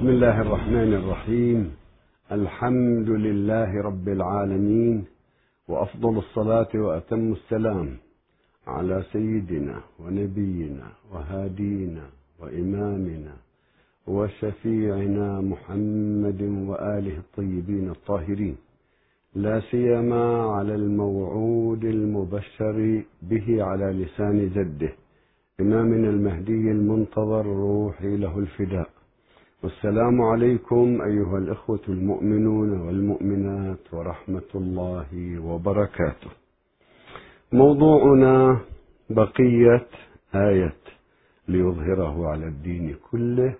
بسم الله الرحمن الرحيم. الحمد لله رب العالمين وأفضل الصلاة وأتم السلام على سيدنا ونبينا وهادينا وإمامنا وشفيعنا محمد وآله الطيبين الطاهرين. لا سيما على الموعود المبشر به على لسان جده إمامنا المهدي المنتظر روحي له الفداء. والسلام عليكم أيها الإخوة المؤمنون والمؤمنات ورحمة الله وبركاته. موضوعنا بقية آية ليظهره على الدين كله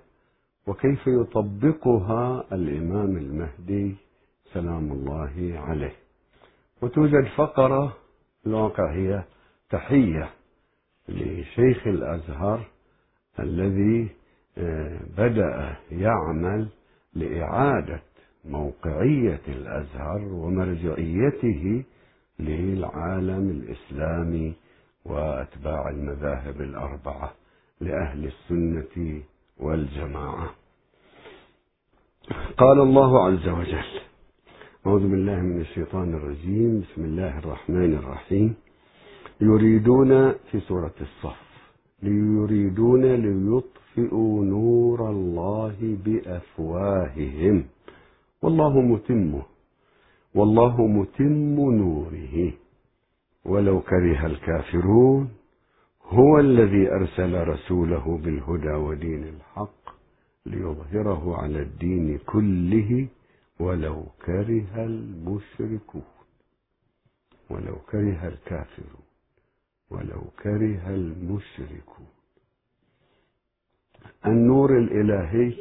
وكيف يطبقها الإمام المهدي سلام الله عليه. وتوجد فقرة الواقع هي تحية لشيخ الأزهر الذي بدأ يعمل لإعادة موقعية الأزهر ومرجعيته للعالم الإسلامي وأتباع المذاهب الأربعة لأهل السنة والجماعة. قال الله عز وجل أعوذ بالله من الشيطان الرجيم بسم الله الرحمن الرحيم. يريدون في سورة الصف يريدون ليطفئوا نور الله بأفواههم. والله متمه والله متم نوره. ولو كره الكافرون هو الذي أرسل رسوله بالهدى ودين الحق ليظهره على الدين كله. ولو كره المشركون ولو كره الكافرون ولو كره المشركون. النور الإلهي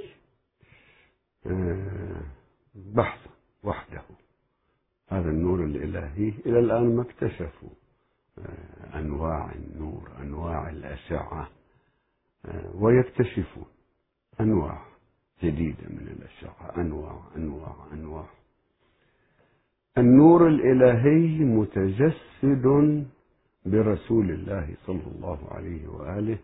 بحث وحده. هذا النور الإلهي إلى الآن ما اكتشفوا. أنواع النور أنواع الأشعة ويكتشفون أنواع جديدة من الأشعة أنواع أنواع أنواع. النور الإلهي متجسد برسول الله صلى الله عليه وآله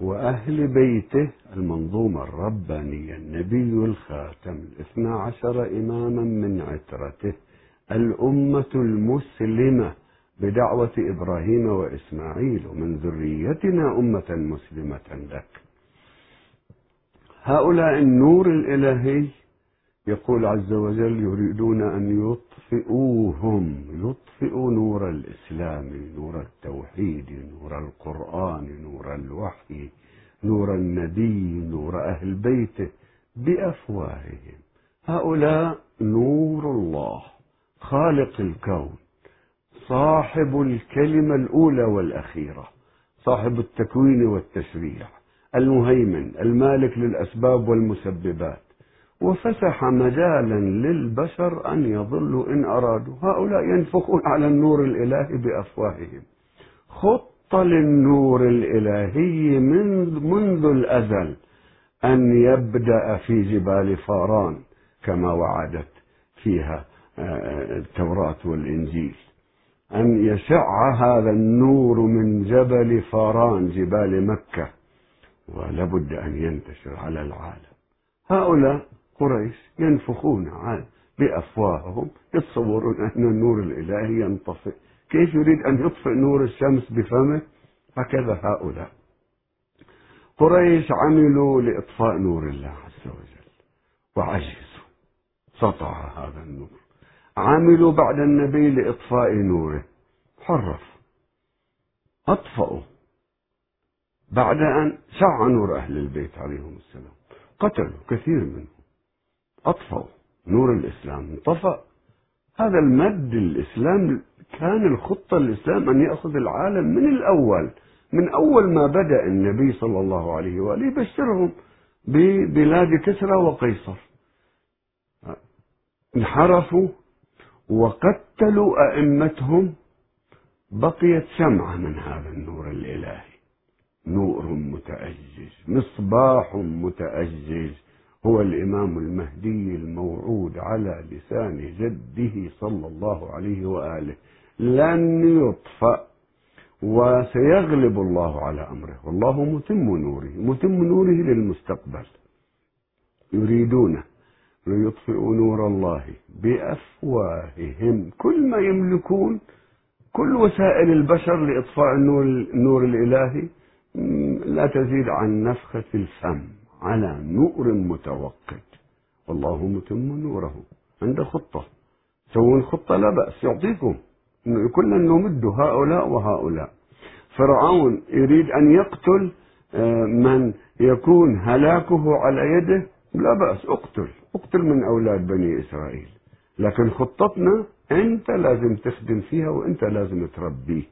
وأهل بيته المنظومة الربانية النبي الخاتم الاثنى عشر إماما من عترته الأمة المسلمة بدعوة إبراهيم وإسماعيل ومن ذريتنا أمة مسلمة لك. هؤلاء النور الإلهي يقول عز وجل يريدون أن يطفئوهم يطفئوا نور الإسلام نور التوحيد نور القرآن نور الوحي نور النبي نور أهل بيته بأفواههم. هؤلاء نور الله خالق الكون صاحب الكلمة الأولى والأخيرة صاحب التكوين والتشريع المهيمن المالك للأسباب والمسببات. وفسح مجالا للبشر أن يضلوا إن أرادوا. هؤلاء ينفخون على النور الإلهي بأفواههم. خط للنور الإلهي من منذ الأزل أن يبدأ في جبال فاران كما وعدت فيها التوراة والإنجيل. أن يشع هذا النور من جبل فاران جبال مكة. ولابد أن ينتشر على العالم. هؤلاء قريش ينفخون بأفواههم يتصورون أن النور الإلهي ينطفئ. كيف يريد أن يطفئ نور الشمس بفمه؟ هكذا هؤلاء. قريش عملوا لإطفاء نور الله عز وجل وعجزوا سطع هذا النور. عملوا بعد النبي لإطفاء نوره. حرفوا أطفأوا. بعد أن شع نور أهل البيت عليهم السلام. قتلوا كثير منهم. أطفأوا نور الإسلام انطفأ هذا المد الإسلام كان الخطة الإسلام أن يأخذ العالم من الأول من أول ما بدأ النبي صلى الله عليه وآله يبشرهم ببلاد كسرى وقيصر. انحرفوا وقتلوا أئمتهم بقيت شمعة من هذا النور الإلهي. نور متأجج مصباح متأجج هو الإمام المهدي الموعود على لسان جده صلى الله عليه وآله. لن يطفأ وسيغلب الله على أمره. والله متم نوره متم نوره للمستقبل. يريدون ليطفئوا نور الله بأفواههم. كل ما يملكون كل وسائل البشر لإطفاء النور, النور الإلهي لا تزيد عن نفخة الفم. على نور متوقد. والله متم نوره عنده خطة. سوون خطة لا بأس يعطيكم. كلنا نمد هؤلاء وهؤلاء. فرعون يريد أن يقتل آه، من يكون هلاكه على يده لا بأس اقتل. اقتل من أولاد بني إسرائيل. لكن خطتنا أنت لازم تخدم فيها وأنت لازم تربيه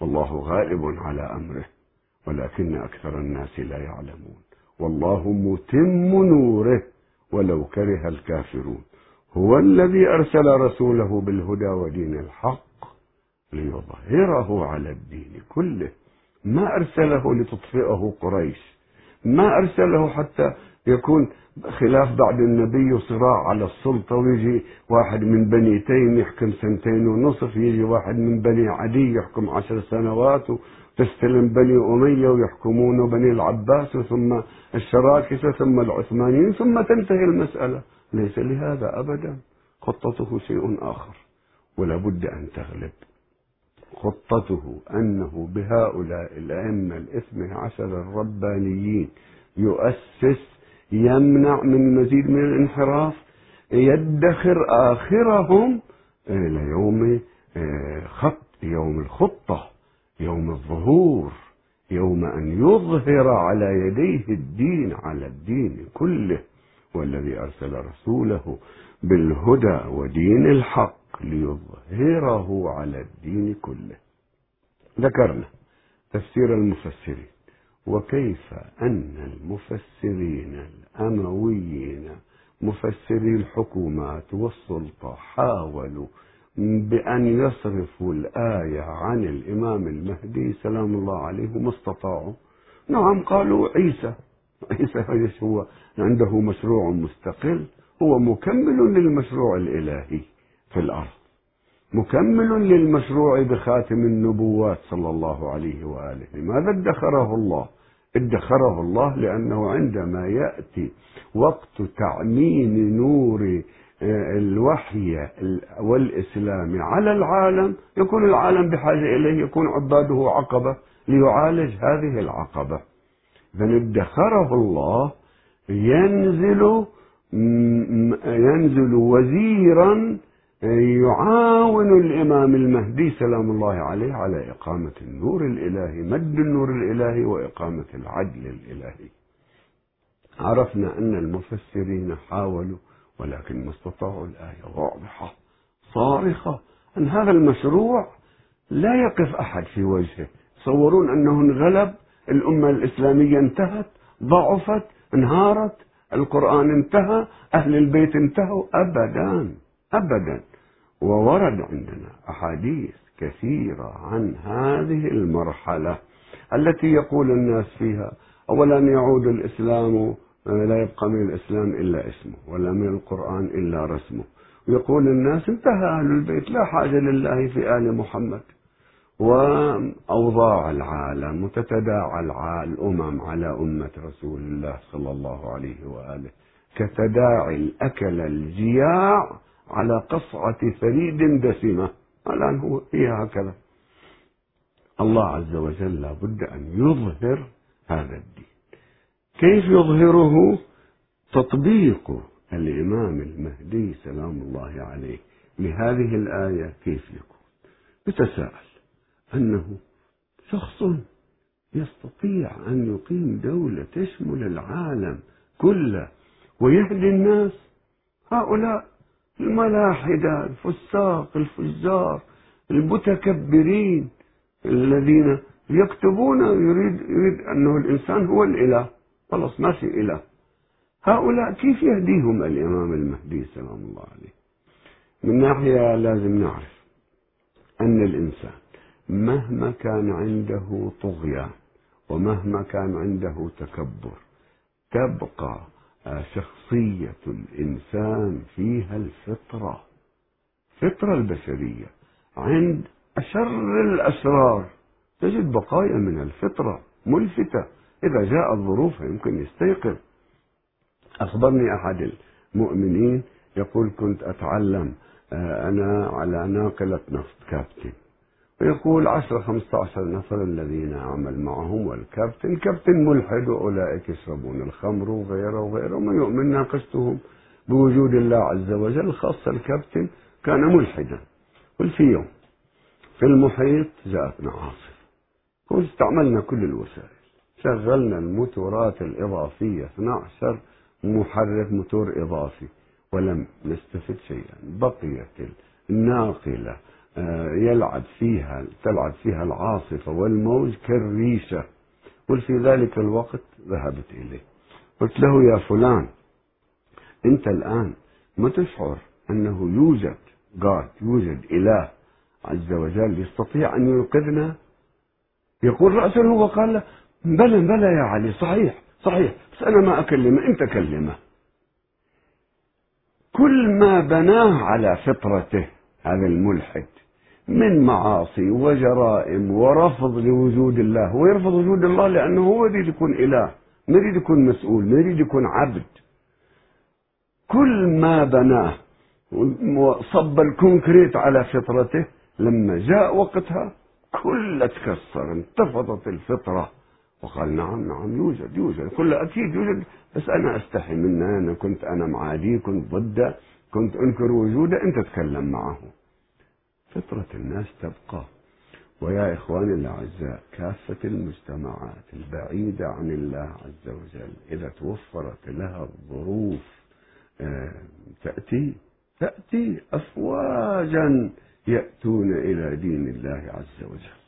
والله غالب على أمره ولكن أكثر الناس لا يعلمون. والله متم نوره ولو كره الكافرون. هو الذي أرسل رسوله بالهدى ودين الحق ليظهره على الدين كله. ما أرسله لتطفئه قريش. ما أرسله حتى يكون خلاف بعد النبي صراع على السلطة ويجي واحد من بني تيم يحكم سنتين ونصف يجي واحد من بني عدي يحكم عشر سنوات وتستلم بني أمية ويحكمون بني العباس ثم الشراكسة ثم العثمانيين ثم تنتهي المسألة. ليس لهذا أبدا. خطته شيء آخر. ولا بد أن تغلب. خطته أنه بهؤلاء الأئمة الاثنى عشر الربانيين يؤسس يمنع من مزيد من الانحراف يدخر آخرهم إلى يوم آه، خط يوم الخطة. يوم الظهور يوم أن يظهر على يديه الدين على الدين كله والذي أرسل رسوله بالهدى ودين الحق ليظهره على الدين كله. ذكرنا تفسير المفسرين وكيف أن المفسرين الأمويين مفسري الحكومات والسلطة حاولوا بأن يصرفوا الآية عن الإمام المهدي سلام الله عليه وما استطاعوا. نعم قالوا عيسى. عيسى هو عنده مشروع مستقل. هو مكمل للمشروع الإلهي في الأرض. مكمل للمشروع بخاتم النبوات صلى الله عليه وآله. لماذا ادخره الله؟ ادخره الله لأنه عندما يأتي وقت تعميم نور الوحي والإسلام على العالم يكون العالم بحاجة إليه يكون عباده عقبة ليعالج هذه العقبة. إذا ادخره الله ينزل ينزل وزيرا يعاون الإمام المهدي سلام الله عليه على إقامة النور الإلهي مد النور الإلهي وإقامة العدل الإلهي. عرفنا أن المفسرين حاولوا ولكن ما استطاعوا الآية واضحة صارخة أن هذا المشروع لا يقف أحد في وجهه. تصورون أنه انغلب الأمة الإسلامية انتهت ضعفت انهارت القرآن انتهى أهل البيت انتهوا. أبدا أبدا. وورد عندنا أحاديث كثيرة عن هذه المرحلة التي يقول الناس فيها أولا يعود الإسلام لا يبقى من الإسلام إلا اسمه ولا من القرآن إلا رسمه. ويقول الناس انتهى أهل البيت لا حاجة لله في آل محمد. وأوضاع العالم وتتداعى الأمم على أمة رسول الله صلى الله عليه وآله. كتداعي الأكل الجياع على قصعة ثريد دسمة. الآن هو هي هكذا. الله عز وجل لابد أن يظهر هذا الدين. كيف يظهره تطبيق الإمام المهدي سلام الله عليه لهذه الآية كيف يكون؟ يتساءل أنه شخص يستطيع أن يقيم دولة تشمل العالم كله ويهدي الناس. هؤلاء الملاحدة الفساق الفجار المتكبرين الذين يكتبون يريد يريد أنه الإنسان هو الإله. خلاص ما في إله هؤلاء كيف يهديهم الإمام المهدي سلام الله عليه؟ من ناحية لازم نعرف أن الإنسان مهما كان عنده طغيان ومهما كان عنده تكبر تبقى شخصية الإنسان فيها الفطرة فطرة البشرية عند أشر الأسرار. تجد بقايا من الفطرة ملفتة. إذا جاءت ظروف يمكن يستيقظ. أخبرني أحد المؤمنين يقول كنت أتعلم آه، أنا على ناقلة نفط كابتن. ويقول عشرة خمسة عشر نفر الذين أعمل معهم والكابتن كابتن ملحد وأولئك يشربون الخمر وغيره وغيره وما يؤمن ناقشتهم بوجود الله عز وجل خاصة الكابتن كان ملحدا. قل في يوم في المحيط جاءتنا عاصفة. واستعملنا كل الوسائل. شغلنا الموتورات الإضافية 12 محرك موتور إضافي ولم نستفد شيئا. بقيت الناقلة آه، يلعب فيها تلعب فيها العاصفة والموج كالريشة قل في ذلك الوقت ذهبت إليه. قلت له يا فلان أنت الآن ما تشعر أنه يوجد قاد يوجد إله عز وجل يستطيع أن ينقذنا؟ يقول رأسا هو قال له بلى بلى يا علي صحيح صحيح. بس أنا ما أكلمه أنت كلمه. كل ما بناه على فطرته هذا الملحد من معاصي وجرائم ورفض لوجود الله. هو يرفض وجود الله لأنه هو يريد يكون إله ما يريد يكون مسؤول ما يريد يكون عبد. كل ما بناه وصب الكونكريت على فطرته لما جاء وقتها كل تكسر انتفضت الفطرة. وقال نعم نعم يوجد يوجد. كل أكيد يوجد بس أنا أستحي منه. أنا كنت أنا معاديه كنت ضده كنت أنكر وجوده أنت تكلم معه. فطرة الناس تبقى. ويا إخواني الأعزاء كافة المجتمعات البعيدة عن الله عز وجل إذا توفرت لها الظروف آه، تأتي تأتي أفواجا يأتون إلى دين الله عز وجل.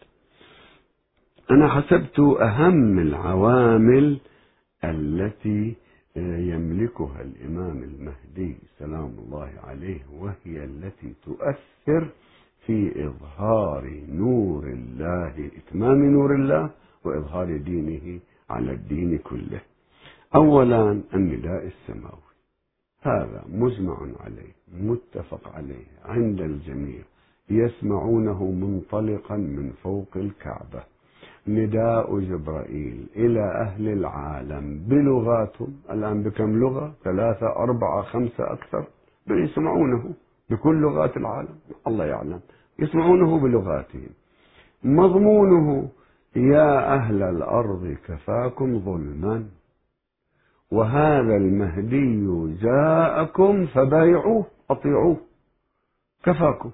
أنا حسبت أهم العوامل التي يملكها الإمام المهدي سلام الله عليه وهي التي تؤثر في إظهار نور الله إتمام نور الله وإظهار دينه على الدين كله. أولا النداء السماوي. هذا مجمع عليه متفق عليه عند الجميع يسمعونه منطلقا من فوق الكعبة. نداء جبرائيل إلى أهل العالم بلغاتهم الآن بكم لغة؟ ثلاثة أربعة خمسة أكثر يسمعونه بكل لغات العالم الله يعلم يسمعونه بلغاتهم. مضمونه يا أهل الأرض كفاكم ظلما وهذا المهدي جاءكم فبايعوه أطيعوه كفاكم.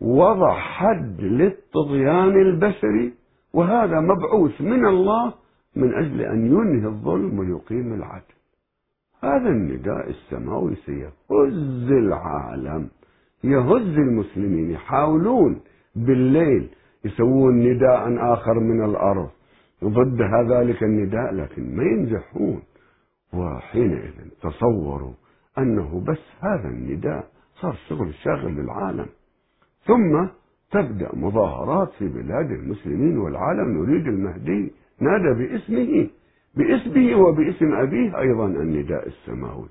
وضع حد للطغيان البشري وهذا مبعوث من الله من أجل أن ينهي الظلم ويقيم العدل. هذا النداء السماوي سيهز العالم. يهز المسلمين. يحاولون بالليل يسوون نداء آخر من الأرض. ضد ذلك النداء لكن ما ينجحون. وحينئذ تصوروا أنه بس هذا النداء صار شغل شاغل للعالم ثم تبدأ مظاهرات في بلاد المسلمين والعالم نريد المهدي. نادى باسمه باسمه وباسم أبيه أيضا النداء السماوي.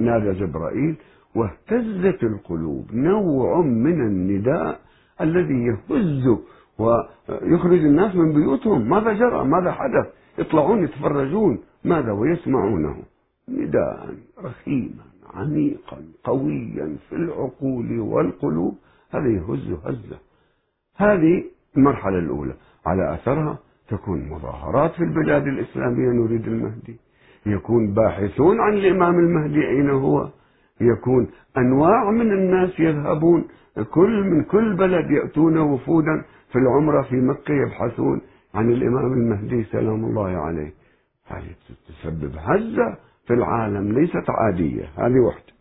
نادى جبرائيل واهتزت القلوب نوع من النداء الذي يهز ويخرج الناس من بيوتهم. ماذا جرى؟ ماذا حدث؟ يطلعون يتفرجون. ماذا؟ ويسمعونه. نداء رخيما عميقا قويا في العقول والقلوب. هذا يهز هزة. هذه المرحلة الأولى. على أثرها تكون مظاهرات في البلاد الإسلامية نريد المهدي. يكون باحثون عن الإمام المهدي أين هو. يكون أنواع من الناس يذهبون. كل من كل بلد يأتون وفودا في العمرة في مكة يبحثون عن الإمام المهدي. سلام الله عليه. هذه تسبب هزة في العالم ليست عادية. هذه واحدة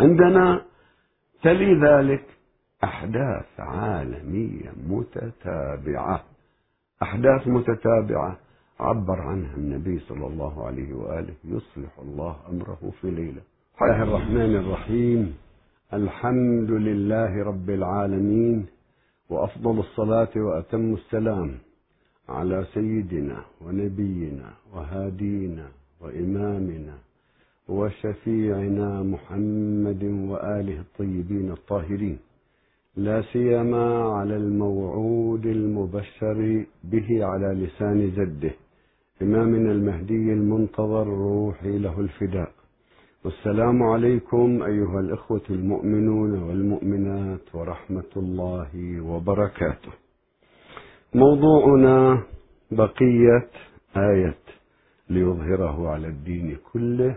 عندنا تلي ذلك أحداث عالمية متتابعة. أحداث متتابعة. عبر عنها النبي صلى الله عليه وآله. يصلح الله أمره في ليلة. بسم الله الرحمن الرحيم. الحمد لله رب العالمين. وأفضل الصلاة وأتم السلام على سيدنا ونبينا وهادينا وإمامنا وشفيعنا محمد وآله الطيبين الطاهرين. لا سيما على الموعود المبشر به على لسان جده إمامنا المهدي المنتظر روحي له الفداء. والسلام عليكم أيها الإخوة المؤمنون والمؤمنات ورحمة الله وبركاته. موضوعنا بقية آية ليظهره على الدين كله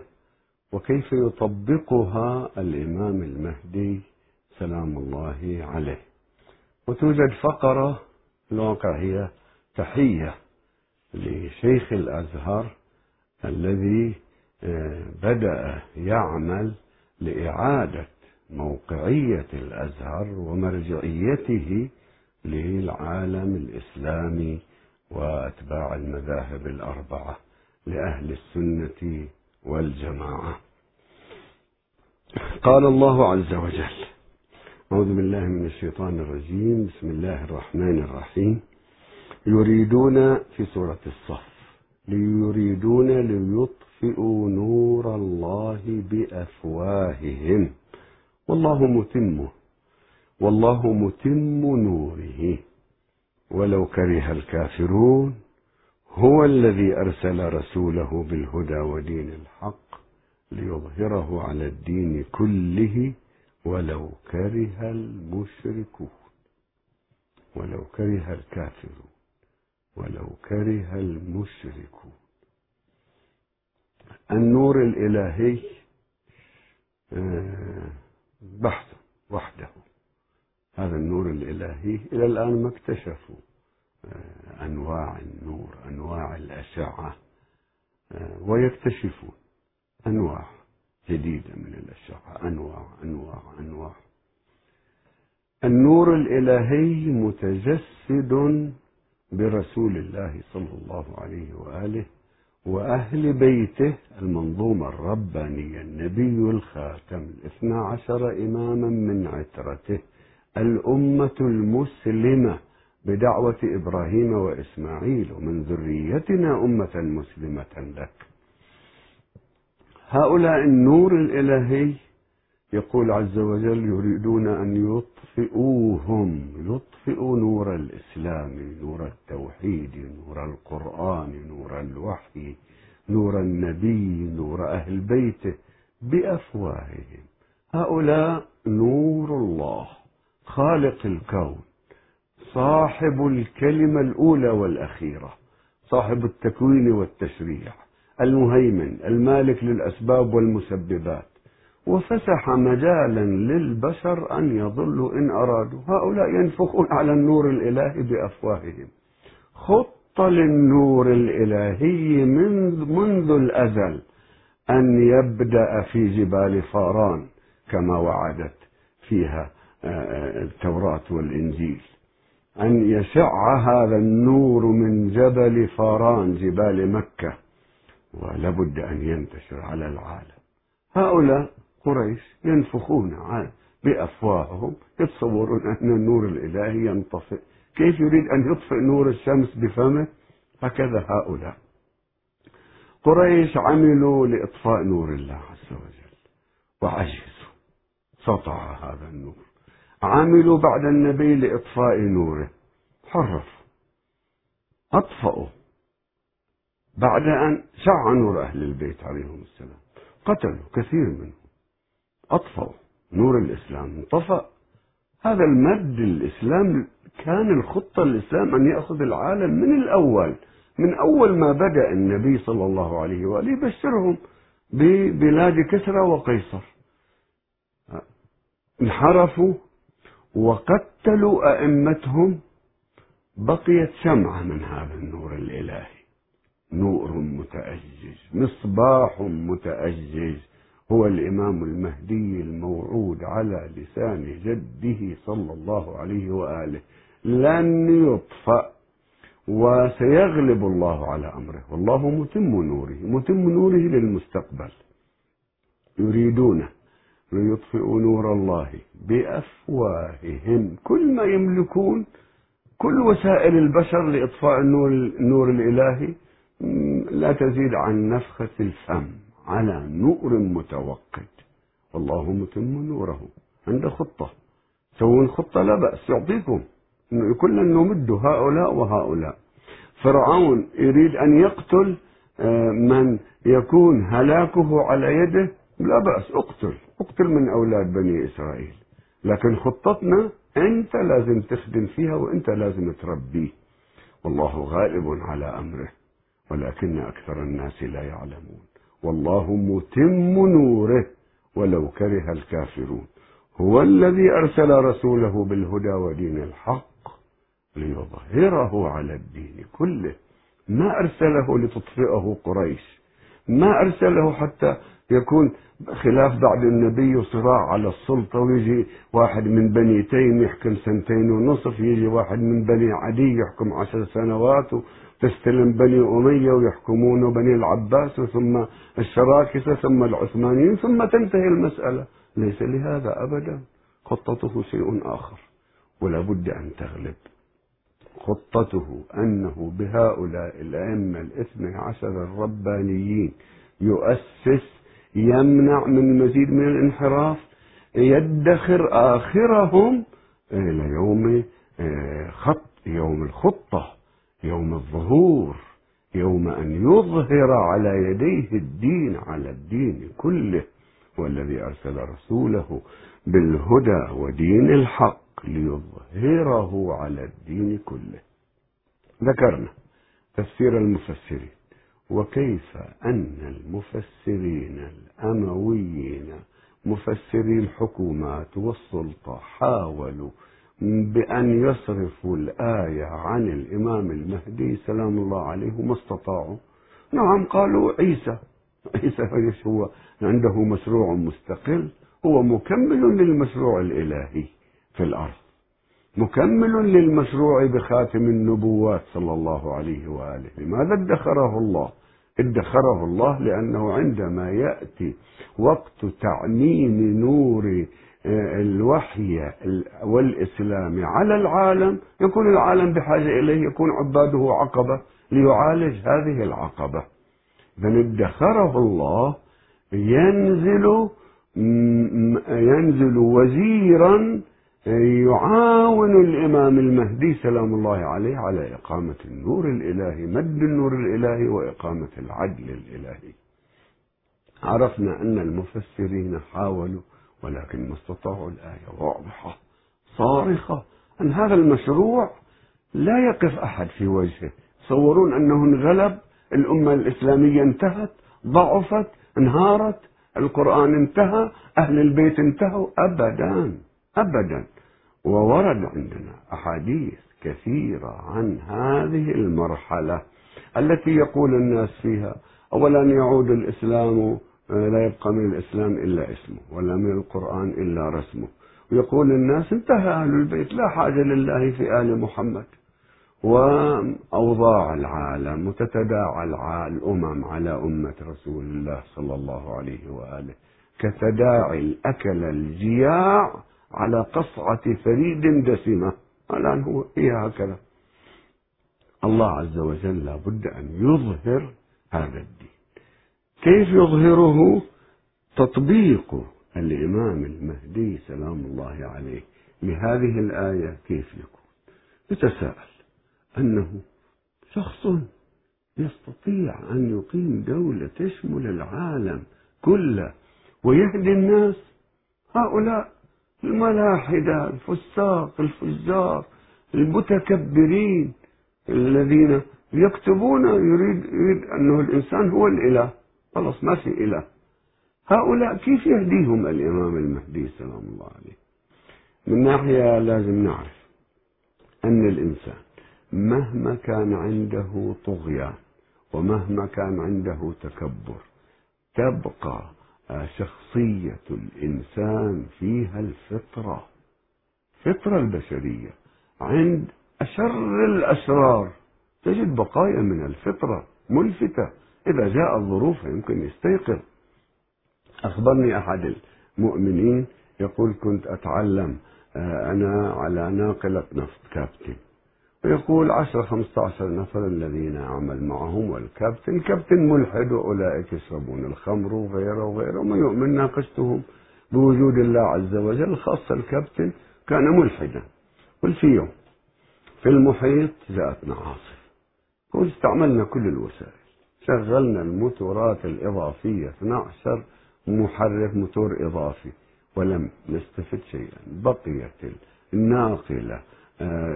وكيف يطبقها الإمام المهدي سلام الله عليه. وتوجد فقرة الواقع هي تحية لشيخ الأزهر الذي آه، بدأ يعمل لإعادة موقعية الأزهر ومرجعيته للعالم الإسلامي وأتباع المذاهب الأربعة لأهل السنة والجماعة. قال الله عز وجل أعوذ بالله من الشيطان الرجيم. بسم الله الرحمن الرحيم. يريدون في سورة الصف ليريدون ليطفئوا نور الله بأفواههم. والله متمه والله متم نوره. ولو كره الكافرون هو الذي أرسل رسوله بالهدى ودين الحق ليظهره على الدين كله. ولو كره المشركون ولو كره الكافرون ولو كره المشركون. النور الإلهي آه، بحث وحده. هذا النور الإلهي إلى الآن ما اكتشفوا آه، أنواع النور أنواع الأشعة آه، ويكتشفون أنواع. جديدة من الأشعة أنواع أنواع أنواع. النور الإلهي متجسد برسول الله صلى الله عليه وآله وأهل بيته المنظومة الربانية النبي الخاتم الاثنى عشر إماما من عترته الأمة المسلمة بدعوة إبراهيم وإسماعيل ومن ذريتنا أمة مسلمة لك. هؤلاء النور الإلهي يقول عز وجل يريدون أن يطفئوهم يطفئوا نور الإسلام نور التوحيد نور القرآن نور الوحي نور النبي نور أهل بيته بأفواههم. هؤلاء نور الله خالق الكون صاحب الكلمة الأولى والأخيرة صاحب التكوين والتشريع. المهيمن المالك للأسباب والمسببات. وفسح مجالا للبشر أن يضلوا إن أرادوا. هؤلاء ينفخون على النور الإلهي بأفواههم. خط للنور الإلهي من منذ الأزل أن يبدأ في جبال فاران كما وعدت فيها آه، آه، التوراة والإنجيل. أن يشع هذا النور من جبل فاران جبال مكة. ولابد أن ينتشر على العالم. هؤلاء قريش ينفخون بأفواههم يتصورون أن النور الإلهي ينطفئ كيف يريد أن يطفئ نور الشمس بفمه؟ هكذا هؤلاء. قريش عملوا لإطفاء نور الله عز وجل وعجزوا سطع هذا النور. عملوا بعد النبي لإطفاء نوره. حرفوا أطفأوا. بعد أن شع نور أهل البيت عليهم السلام. قتلوا كثير منهم. أطفأوا نور الإسلام. انطفأ هذا المد الإسلام كان الخطة الإسلام أن يأخذ العالم من الأول. من أول ما بدأ النبي صلى الله عليه وآله يبشرهم ببلاد كسرى وقيصر. انحرفوا وقتلوا أئمتهم. بقيت شمعة من هذا النور الإلهي. نور متأجج مصباح متأجج. هو الإمام المهدي الموعود على لسان جده صلى الله عليه وآله. لن يطفأ وسيغلب الله على أمره. والله متم نوره متم نوره للمستقبل. يريدون ليطفئوا نور الله بأفواههم. كل ما يملكون كل وسائل البشر لإطفاء النور, النور الإلهي لا تزيد عن نفخة الفم على نور متوقد. والله متم نوره عند خطة. سوون خطة لا بأس يعطيكم. كلنا نمد هؤلاء وهؤلاء. فرعون يريد أن يقتل آه، من يكون هلاكه على يده لا بأس اقتل. اقتل من أولاد بني إسرائيل. لكن خطتنا أنت لازم تخدم فيها وأنت لازم تربيه. والله غالب على أمره. ولكن أكثر الناس لا يعلمون. والله متم نوره ولو كره الكافرون. هو الذي أرسل رسوله بالهدى ودين الحق ليظهره على الدين كله. ما أرسله لتطفئه قريش. ما أرسله حتى يكون خلاف بعد النبي وصراع على السلطة ويجي واحد من بني تيم يحكم سنتين ونصف يجي واحد من بني عدي يحكم عشر سنوات وتستلم بني أمية ويحكمون بني العباس ثم الشراكسة ثم العثمانيين ثم تنتهي المسألة. ليس لهذا أبدا. خطته شيء آخر. ولا بد أن تغلب. خطته أنه بهؤلاء الأئمة الاثني عشر الربانيين يؤسس يمنع من مزيد من الانحراف يدخر آخرهم إلى يوم آه، خط يوم الخطة يوم الظهور يوم أن يظهر على يديه الدين على الدين كله والذي أرسل رسوله بالهدى ودين الحق ليظهره على الدين كله. ذكرنا تفسير المفسرين. وكيف أن المفسرين الأمويين مفسري الحكومات والسلطة حاولوا بأن يصرفوا الآية عن الإمام المهدي سلام الله عليه وما استطاعوا؟ نعم قالوا عيسى. عيسى هو عنده مشروع مستقل هو مكمل للمشروع الإلهي في الأرض. مكمل للمشروع بخاتم النبوات صلى الله عليه وآله. لماذا ادخره الله؟ ادخره الله لأنه عندما يأتي وقت تعميم نور آه، الوحي والإسلام على العالم يكون العالم بحاجة إليه يكون عباده عقبة ليعالج هذه العقبة. إذا ادخره الله ينزل ينزل وزيرا يعاون الإمام المهدي سلام الله عليه على إقامة النور الإلهي مد النور الإلهي وإقامة العدل الإلهي. عرفنا أن المفسرين حاولوا ولكن ما استطاعوا الآية واضحة صارخة أن هذا المشروع لا يقف أحد في وجهه. تصورون أنه انغلب الأمة الإسلامية انتهت ضعفت انهارت القرآن انتهى أهل البيت انتهوا أبدا. أبدا. وورد عندنا أحاديث كثيرة عن هذه المرحلة التي يقول الناس فيها أولا يعود الإسلام لا يبقى من الإسلام إلا اسمه ولا من القرآن إلا رسمه. ويقول الناس انتهى أهل البيت لا حاجة لله في آل محمد. وأوضاع العالم وتتداعى الأمم على أمة رسول الله صلى الله عليه وآله. كتداعي الأكل الجياع على قصعة فريد دسمة. الآن هو هي هكذا؟ الله عز وجل لابد أن يظهر هذا الدين. كيف يظهره؟ تطبيق الإمام المهدي سلام الله عليه لهذه الآية كيف يكون؟ يتساءل أنه شخص يستطيع أن يقيم دولة تشمل العالم كله ويهدي الناس. هؤلاء الملاحدة الفساق الفجار المتكبرين الذين يكتبون يريد, يريد أنه الإنسان هو الإله. خلاص ما في إله. هؤلاء كيف يهديهم الإمام المهدي سلام الله عليه؟ من ناحية لازم نعرف أن الإنسان مهما كان عنده طغيان ومهما كان عنده تكبر تبقى شخصية الإنسان فيها الفطرة فطرة البشرية عند أشر الأشرار تجد بقايا من الفطرة ملفتة إذا جاء الظروف يمكن يستيقظ. أخبرني أحد المؤمنين يقول كنت أتعلم آه، أنا على ناقلة نفط كابتن. ويقول عشر خمسة عشر نفر الذين أعمل معهم والكابتن كابتن ملحد وأولئك يشربون الخمر وغيره وغيره وما يؤمن ناقشتهم بوجود الله عز وجل خاصة الكابتن كان ملحدا. قل في يوم في المحيط جاءتنا عاصفة يقول استعملنا كل الوسائل. شغلنا الموتورات الإضافية 12 محرك موتور إضافي ولم نستفد شيئا. بقيت الناقلة.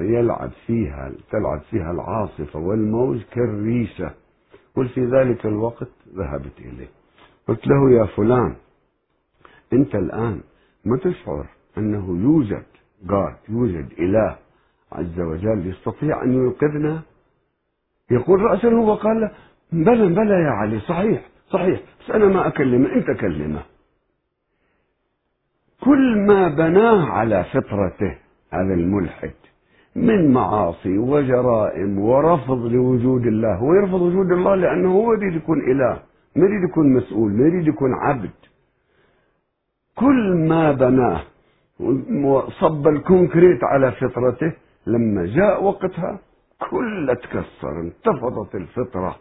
يلعب فيها تلعب فيها العاصفة والموج كالريشة قل في ذلك الوقت ذهبت إليه. قلت له يا فلان أنت الآن ما تشعر أنه يوجد قال يوجد إله عز وجل يستطيع أن ينقذنا يقول رأسا هو قال له بلى بلى يا علي صحيح صحيح بس أنا ما أكلمه أنت كلمه. كل ما بناه على فطرته هذا الملحد من معاصي وجرائم ورفض لوجود الله. هو يرفض وجود الله لأنه هو يريد يكون إله ما يريد يكون مسؤول ما يريد يكون عبد. كل ما بناه وصب الكونكريت على فطرته لما جاء وقتها كل تكسر انتفضت الفطرة.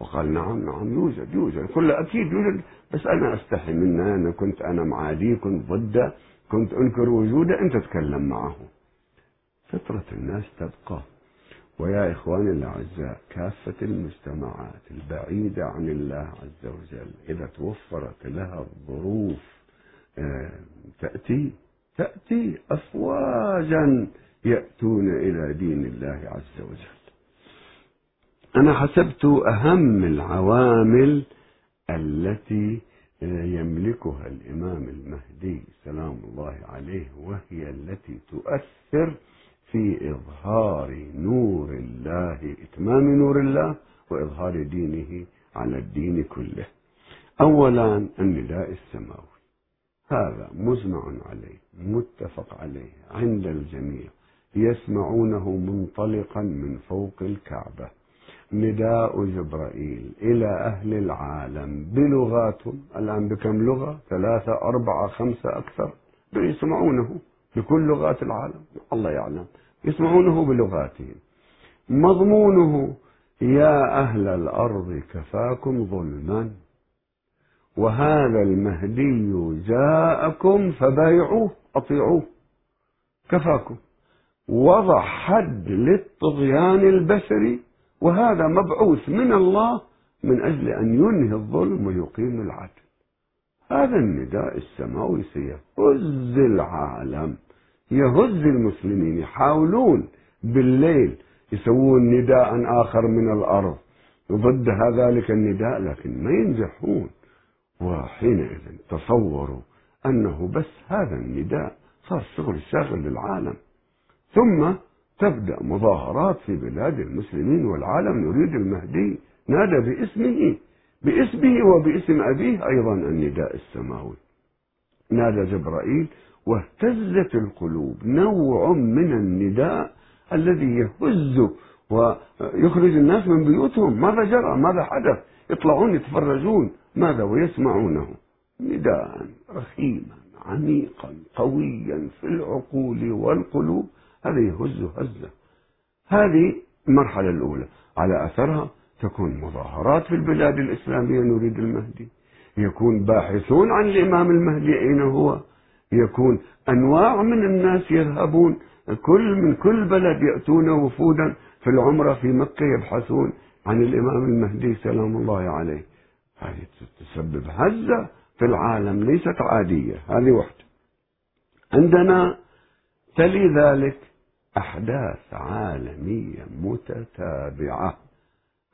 وقال نعم نعم يوجد يوجد. كل أكيد يوجد بس أنا أستحي منه. أنا كنت أنا معاديه كنت ضده كنت أنكر وجوده أنت تتكلم معه. فطرة الناس تبقى. ويا إخواني الأعزاء كافة المجتمعات البعيدة عن الله عز وجل إذا توفرت لها الظروف آه، تأتي تأتي أفواجا يأتون إلى دين الله عز وجل. أنا حسبت أهم العوامل التي يملكها الإمام المهدي سلام الله عليه وهي التي تؤثر في إظهار نور الله إتمام نور الله وإظهار دينه على الدين كله. أولا النداء السماوي. هذا مجمع عليه متفق عليه عند الجميع. يسمعونه منطلقا من فوق الكعبة. نداء جبرائيل إلى أهل العالم بلغاتهم. الآن بكم لغة؟ ثلاثة أربعة خمسة أكثر. يسمعونه بكل لغات العالم. الله يعلم. يسمعونه بلغاتهم. مضمونه يا أهل الأرض كفاكم ظلما وهذا المهدي جاءكم فبايعوه أطيعوه كفاكم. وضع حد للطغيان البشري وهذا مبعوث من الله من أجل أن ينهي الظلم ويقيم العدل. هذا النداء السماوي سيهز العالم. يهز المسلمين يحاولون بالليل يسوون نداء آخر من الأرض. ضد ذلك النداء لكن ما ينجحون. وحينئذ تصوروا أنه بس هذا النداء صار شغل شاغل للعالم. ثم تبدأ مظاهرات في بلاد المسلمين والعالم يريد المهدي نادى باسمه باسمه وباسم أبيه أيضا النداء السماوي. نادى جبرائيل واهتزت القلوب نوع من النداء الذي يهز ويخرج الناس من بيوتهم. ماذا جرى؟ ماذا حدث؟ يطلعون يتفرجون. ماذا؟ ويسمعونه. نداء رخيما عميقا قويا في العقول والقلوب. هذا يهز هزة. هذه المرحلة الأولى. على أثرها تكون مظاهرات في البلاد الإسلامية نريد المهدي. يكون باحثون عن الإمام المهدي أين هو. يكون أنواع من الناس يذهبون. كل من كل بلد يأتون وفودا في العمرة في مكة يبحثون عن الإمام المهدي سلام الله عليه. هذه تسبب هزة في العالم ليست عادية هذه واحدة عندنا تلي ذلك أحداث عالمية متتابعة.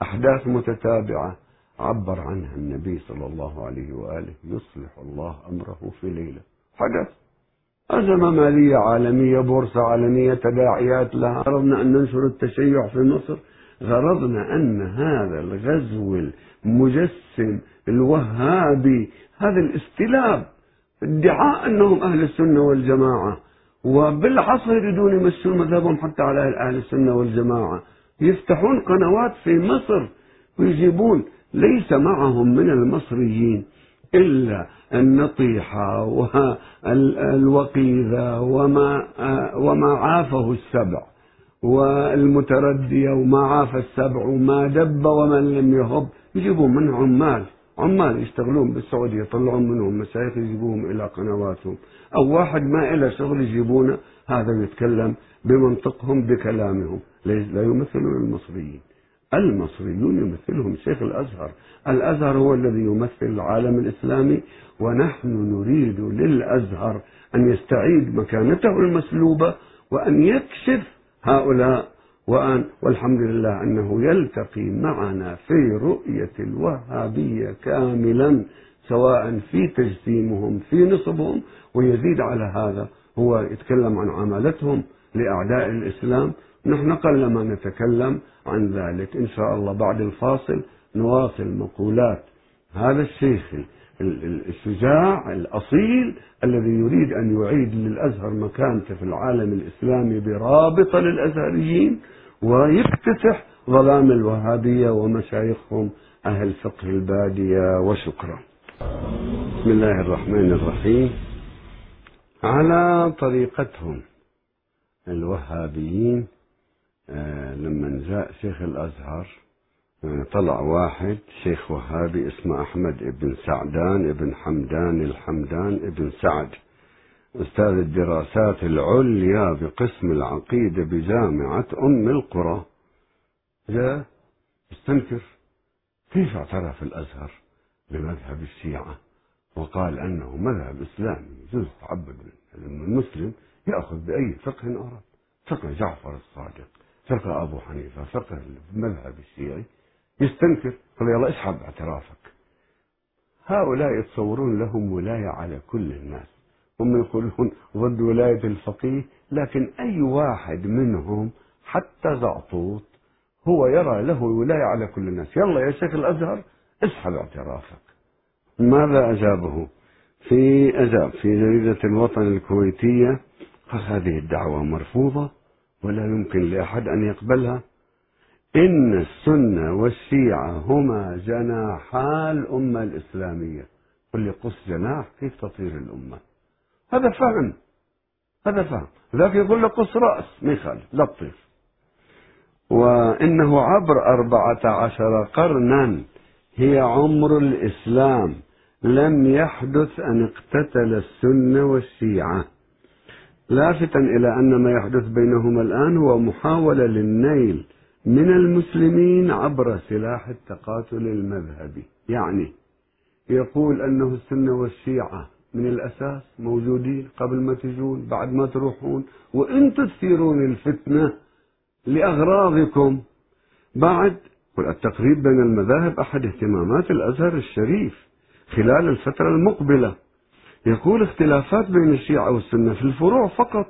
أحداث متتابعة عبر عنها النبي صلى الله عليه وآله يصلح الله أمره في ليلة. حدث أزمة مالية عالمية بورصة عالمية تداعيات لها. غرضنا أن ننشر التشيع في مصر. غرضنا أن هذا الغزو المجسم الوهابي هذا الاستلاب ادعاء أنهم أهل السنة والجماعة. وبالعصر يريدون يمشون مذهبهم حتى على أهل السنة والجماعة. يفتحون قنوات في مصر ويجيبون ليس معهم من المصريين إلا النطيحة والوقيذة وما وما عافه السبع والمتردية وما عاف السبع وما دب ومن لم يهب يجيبون من عمال عمال يشتغلون بالسعودية يطلعون منهم مشايخ يجيبوهم إلى قنواتهم. أو واحد ما إلى شغل يجيبونه هذا يتكلم بمنطقهم بكلامهم. لا يمثلون المصريين. المصريون يمثلهم شيخ الأزهر. الأزهر هو الذي يمثل العالم الإسلامي ونحن نريد للأزهر أن يستعيد مكانته المسلوبة وأن يكشف هؤلاء وأن والحمد لله أنه يلتقي معنا في رؤية الوهابية كاملا سواء في تجسيمهم في نصبهم. ويزيد على هذا هو يتكلم عن عمالتهم لأعداء الإسلام. نحن قلما نتكلم عن ذلك. إن شاء الله بعد الفاصل نواصل مقولات هذا الشيخ الشجاع الأصيل الذي يريد أن يعيد للأزهر مكانته في العالم الإسلامي برابطة للأزهريين ويفتتح ظلام الوهابية ومشايخهم أهل فقه البادية وشكرا. بسم الله الرحمن الرحيم. على طريقتهم الوهابيين لما جاء شيخ الأزهر آه طلع واحد شيخ وهابي اسمه أحمد ابن سعدان ابن حمدان الحمدان ابن سعد. أستاذ الدراسات العليا بقسم العقيدة بجامعة أم القرى. جاء استنكر كيف اعترف الأزهر بمذهب الشيعة؟ وقال أنه مذهب إسلامي يجوز تعبد المسلم يأخذ بأي فقه أراد فقه جعفر الصادق. فقه أبو حنيفة فقه المذهب الشيعي يستنكر قال يلا اسحب اعترافك. هؤلاء يتصورون لهم ولاية على كل الناس. هم يقولون ضد ولاية الفقيه لكن أي واحد منهم حتى زعطوط هو يرى له ولاية على كل الناس. يلا يا شيخ الأزهر اسحب اعترافك. ماذا أجابه؟ في أجاب في جريدة الوطن الكويتية قال هذه الدعوة مرفوضة. ولا يمكن لأحد أن يقبلها. إن السنة والشيعة هما جناحا الأمة الإسلامية. قل لي قص جناح كيف تطير الأمة؟ هذا فهم. هذا فهم. ذاك يقول له قص رأس ما يخالف لا تطير. وإنه عبر أربعة عشر قرنا هي عمر الإسلام. لم يحدث أن اقتتل السنة والشيعة. لافتا إلى أن ما يحدث بينهما الآن هو محاولة للنيل من المسلمين عبر سلاح التقاتل المذهبي. يعني يقول أنه السنة والشيعة من الأساس موجودين قبل ما تجون بعد ما تروحون وأنتم تثيرون الفتنة لأغراضكم. بعد التقريب بين المذاهب أحد اهتمامات الأزهر الشريف خلال الفترة المقبلة. يقول اختلافات بين الشيعة والسنة في الفروع فقط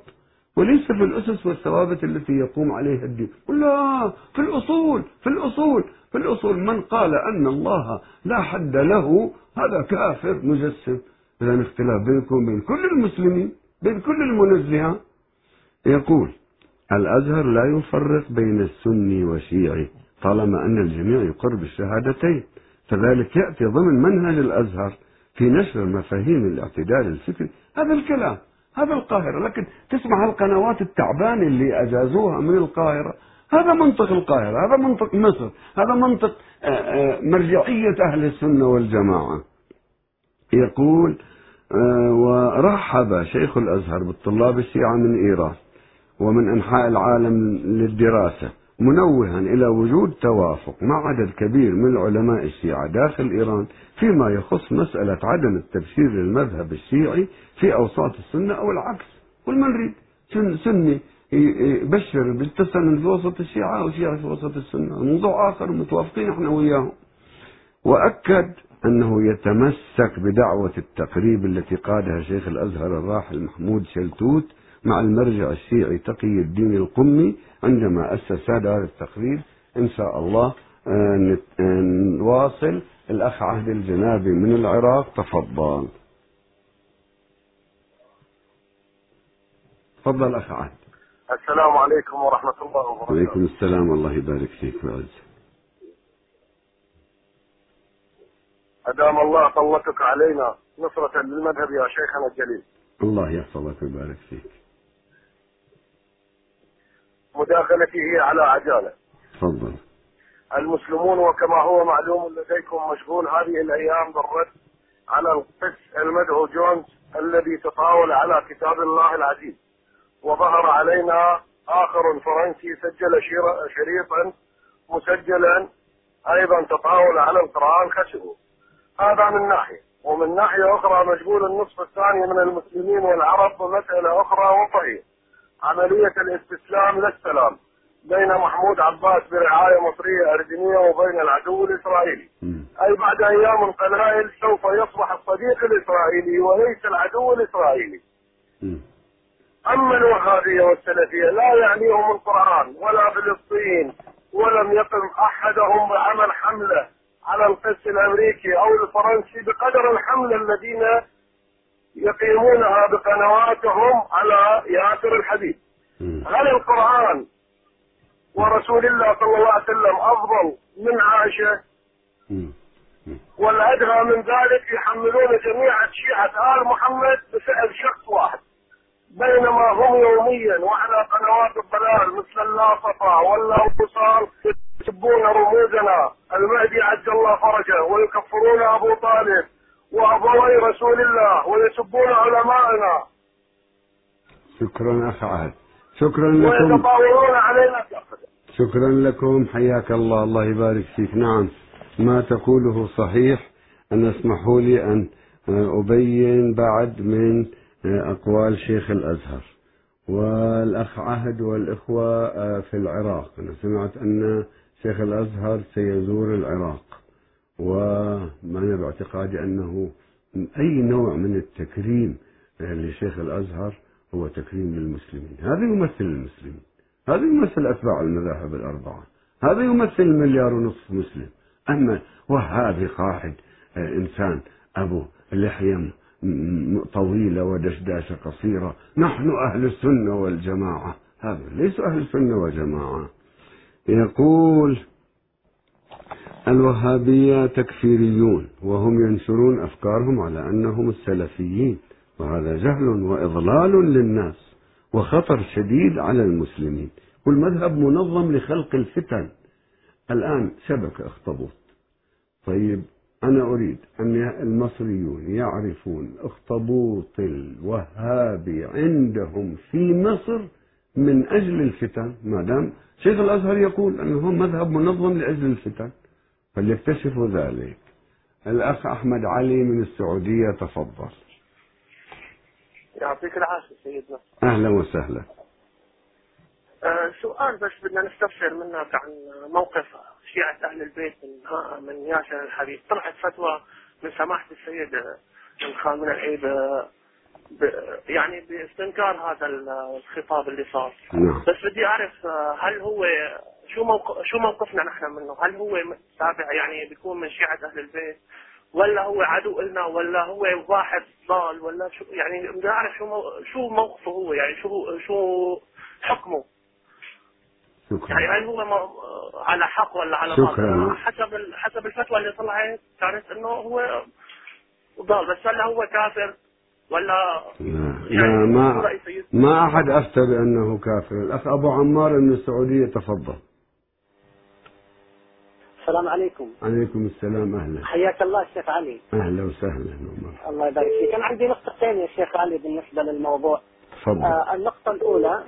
وليس في الأسس والثوابت التي يقوم عليها الدين. لا في الأصول في الأصول في الأصول. من قال أن الله لا حد له هذا كافر مجسم. إذا اختلاف بينكم وبين كل المسلمين بين كل المنزهة. يقول الأزهر لا يفرق بين السني والشيعي طالما أن الجميع يقر بالشهادتين. فذلك يأتي ضمن منهج الأزهر. في نشر مفاهيم الاعتدال الفكري. هذا الكلام هذا القاهرة. لكن تسمع القنوات التعبانة اللي أجازوها من القاهرة. هذا منطق القاهرة هذا منطق مصر هذا منطق آه، آه، مرجعية أهل السنة والجماعة. يقول آه، ورحب شيخ الأزهر بالطلاب الشيعة من إيران ومن أنحاء العالم للدراسة. منوها إلى وجود توافق مع عدد كبير من العلماء الشيعة داخل إيران فيما يخص مسألة عدم التبشير للمذهب الشيعي في أوساط السنة أو العكس. كل ما نريد. سني يبشر بالتسنن في وسط الشيعة أو شيعة في وسط السنة. موضوع آخر متوافقين إحنا وياهم. وأكد أنه يتمسك بدعوة التقريب التي قادها شيخ الأزهر الراحل محمود شلتوت مع المرجع الشيعي تقي الدين القمي عندما أسس هذا التقرير. إن شاء الله آه، آه، نواصل الأخ عهد الجنابي من العراق. تفضل. تفضل أخ عهد. السلام عليكم ورحمة الله وبركاته. وعليكم السلام. والله يبارك فيك ويعز أدام الله طلتك علينا نصرة للمذهب يا شيخنا الجليل. الله يحفظك ويبارك فيك. مداخلتي هي على عجالة. تفضل. المسلمون وكما هو معلوم لديكم مشغول هذه الأيام بالرد على القس المدعو جونز الذي تطاول على كتاب الله العزيز. وظهر علينا آخر فرنسي سجل شريطا مسجلا أيضا تطاول على القرآن خسروا هذا من ناحية. ومن ناحية أخرى مشغول النصف الثاني من المسلمين والعرب بمسألة أخرى وهي عملية الاستسلام للسلام بين محمود عباس برعاية مصرية أردنية وبين العدو الإسرائيلي مم. أي بعد أيام قلائل سوف يصبح الصديق الإسرائيلي وليس العدو الإسرائيلي مم. أما الوهابية والسلفية لا يعنيهم القرآن ولا فلسطين ولم يقم أحدهم بعمل حملة على القس الأمريكي أو الفرنسي بقدر الحملة الذين يقيمونها بقنواتهم على ياسر الحديد مم. هل القرآن ورسول الله صلى الله عليه وسلم أفضل من عائشة. والأدهى من ذلك يحملون جميع شيعة آل محمد بفعل شخص واحد. بينما هم يوميا وعلى قنوات الضلال مثل اللاصفة والوصال يسبون رموزنا. المهدي عجل الله فرجه ويكفرون أبو طالب. وأبوي رسول الله ويسبون علمائنا شكرا أخ عهد. شكرا لكم. ويتطاولون علينا شكرا لكم. حياك الله. الله يبارك فيك. نعم. ما تقوله صحيح. أن اسمحوا لي أن أبين بعد من أقوال شيخ الأزهر. والأخ عهد والإخوة في العراق. أنا سمعت أن شيخ الأزهر سيزور العراق. وأنا باعتقادي أنه أي نوع من التكريم لشيخ الأزهر هو تكريم للمسلمين. هذا يمثل المسلمين. هذا يمثل أتباع المذاهب الأربعة. هذا يمثل مليار ونصف مسلم. أما وهابي قاعد آه، إنسان أبو لحية طويلة ودشداشة قصيرة نحن أهل السنة والجماعة. هذا ليس أهل السنة والجماعة. يقول الوهابية تكفيريون وهم ينشرون أفكارهم على أنهم السلفيين وهذا جهل وإضلال للناس وخطر شديد على المسلمين. والمذهب منظم لخلق الفتن. الآن شبكة اخطبوط طيب أنا أريد أن المصريون يعرفون اخطبوط الوهابي عندهم في مصر من أجل الفتن. ما دام شيخ الأزهر يقول أنه مذهب منظم لأجل الفتن. فليكتشفوا ذلك. الأخ أحمد علي من السعودية تفضل. يعطيك العافية سيدنا. أهلا وسهلا. آه سؤال بس بدنا نستفسر منك عن موقف شيعة أهل البيت من من ياسر الحبيب طلعت فتوى من سماحة السيد خالد من العيب آه، ب- يعني باستنكار هذا الخطاب اللي صار. نعم. بس بدي أعرف آه، هل هو شو موقف شو موقفنا نحن منه؟ هل هو تابع يعني بيكون من شيعة أهل البيت؟ ولا هو عدو إلنا؟ ولا هو واحد ضال؟ ولا شو يعني بدي أعرف شو مو شو موقفه هو؟ يعني شو شو حكمه؟ يعني شكرا هل هو مو- على حق ولا على شكراً. حسب ال- حسب الفتوى اللي طلعت كانت إنه هو ضال. بس هلا هو كافر؟ ولا لا, يعني لا ما؟ ما أحد أفتى بأنه كافر. الأخ أبو عمار من السعودية تفضل. السلام عليكم. عليكم السلام أهلا. حياك الله الشيخ علي. أهلا وسهلا الله يبارك فيك. أنا عندي نقطتين يا شيخ علي بالنسبة للموضوع. تفضل. آه النقطة الأولى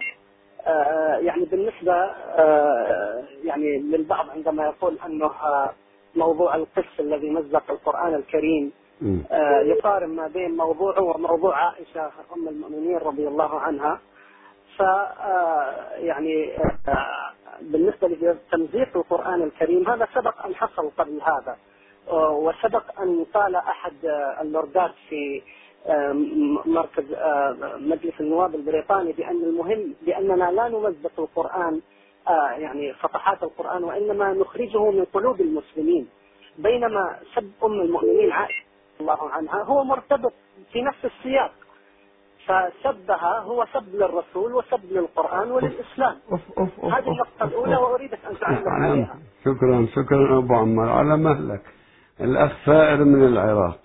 آه يعني بالنسبة آه يعني للبعض عندما يقول أنه آه موضوع القس الذي مزق القرآن الكريم. آه يقارن ما بين موضوعه وموضوع عائشة أم المؤمنين رضي الله عنها. ف آه، يعني آه، بالنسبة لتمزيق القرآن الكريم هذا سبق أن حصل قبل هذا. آه، وسبق أن قال آه، اللوردات في مركز مجلس النواب البريطاني بأن المهم بأننا لا نمزق القرآن آه، يعني صفحات القرآن وإنما نخرجه من قلوب المسلمين. بينما سب أم المؤمنين عائشة رضي الله عنها هو مرتبط في نفس السياق. فسبها هو سب للرسول وسب للقرآن وللإسلام. أوف أوف أوف هذه النقطة الأولى وأريدك أن تعلق عليها. شكرا شكرا أبو عمار على مهلك. الأخ فائر من العراق.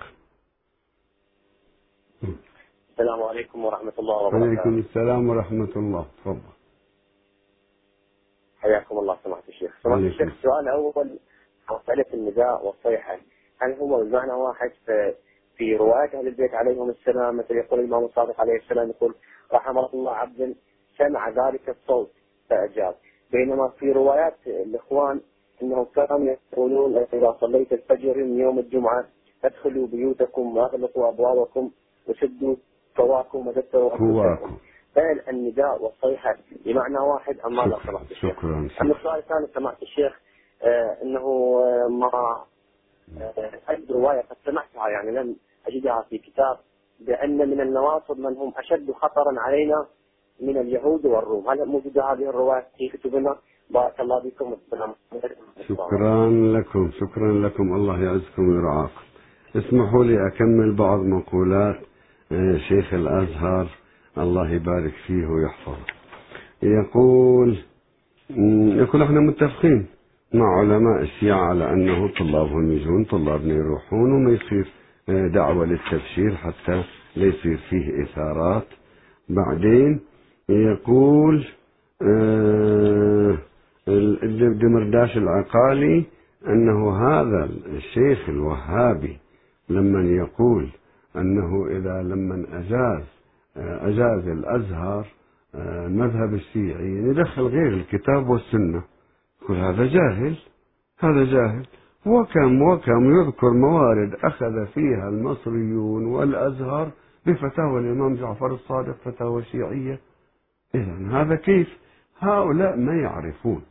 السلام عليكم ورحمة الله وبركاته. السلام ورحمة الله. تفضل. حياكم الله سماحة الشيخ. سماحة. الشيخ السؤال الأول مسألة النداء والصيحة هل هو بمعنى واحد في, في روايات أهل البيت عليهم السلام مثل يقول الإمام الصادق عليه السلام يقول رحمه الله عبد سمع ذلك الصوت فأجاب. بينما في روايات الإخوان إنهم كانوا يقولون إذا صليت الفجر من يوم الجمعة ادخلوا بيوتكم واغلقوا أبوابكم وسدوا كواكم ودثروا كواكم هل النداء والصيحة بمعنى واحد ام ماذا شكرا سمحت الشيخ؟ شكرا السؤال الثاني سمعت الشيخ آه إنه آه ما أجد رواية قد سمعتها يعني لم أجدها في كتاب بأن من النواصب من هم أشد خطرا علينا من اليهود والروم، هل موجودة هذه الرواية في كتبنا؟ بارك الله بكم. شكرا لكم شكرا لكم. الله يعزكم ويرعاكم. اسمحوا لي أكمل بعض مقولات آه، شيخ الأزهر الله يبارك فيه ويحفظه. يقول يقول إحنا متفقين. مع علماء الشيعة على أنه طلابهم يجون طلابنا يروحون وما يصير آه، دعوة للتبشير حتى لا يصير فيه إثارات. بعدين يقول آه، الدمرداش العقالي أنه هذا الشيخ الوهابي لما يقول أنه إذا لما أجاز آه، أجاز الأزهر المذهب الشيعي يدخل غير الكتاب والسنة. يقول هذا جاهل هذا جاهل. وكم وكم يذكر موارد أخذ فيها المصريون والأزهر بفتاوى الإمام جعفر الصادق فتاوى شيعية. إذا هذا كيف؟ هؤلاء ما يعرفون.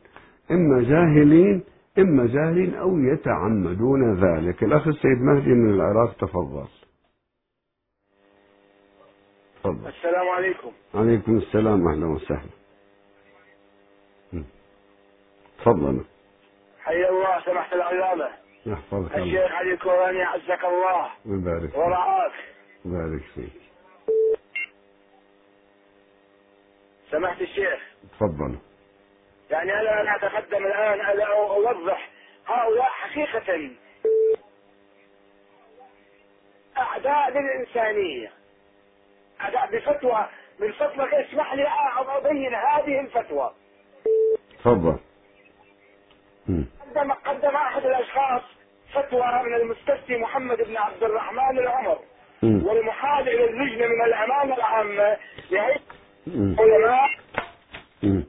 إما جاهلين إما جاهلين أو يتعمدون ذلك. الأخ السيد مهدي من العراق تفضل. تفضل. السلام عليكم. عليكم السلام أهلا وسهلا. تفضل. حيا الله سمحت العلامة. يحفظك الله. الشيخ علي الكوراني عزك الله. ويبارك فيك ورعاك. ويبارك فيك. سمحت الشيخ. تفضل. يعني أنا أنا أتقدم الآن أنا أوضح. هؤلاء حقيقة أعداء للإنسانية. أعداء بفتوى. من فضلك اسمح لي أبين هذه الفتوى. تفضل. قدم قدم أحد الأشخاص فتوى من المستفتي محمد بن عبد الرحمن العمر. والمحال إلى اللجنة من الأمانة العامة لهيئة م. علماء م.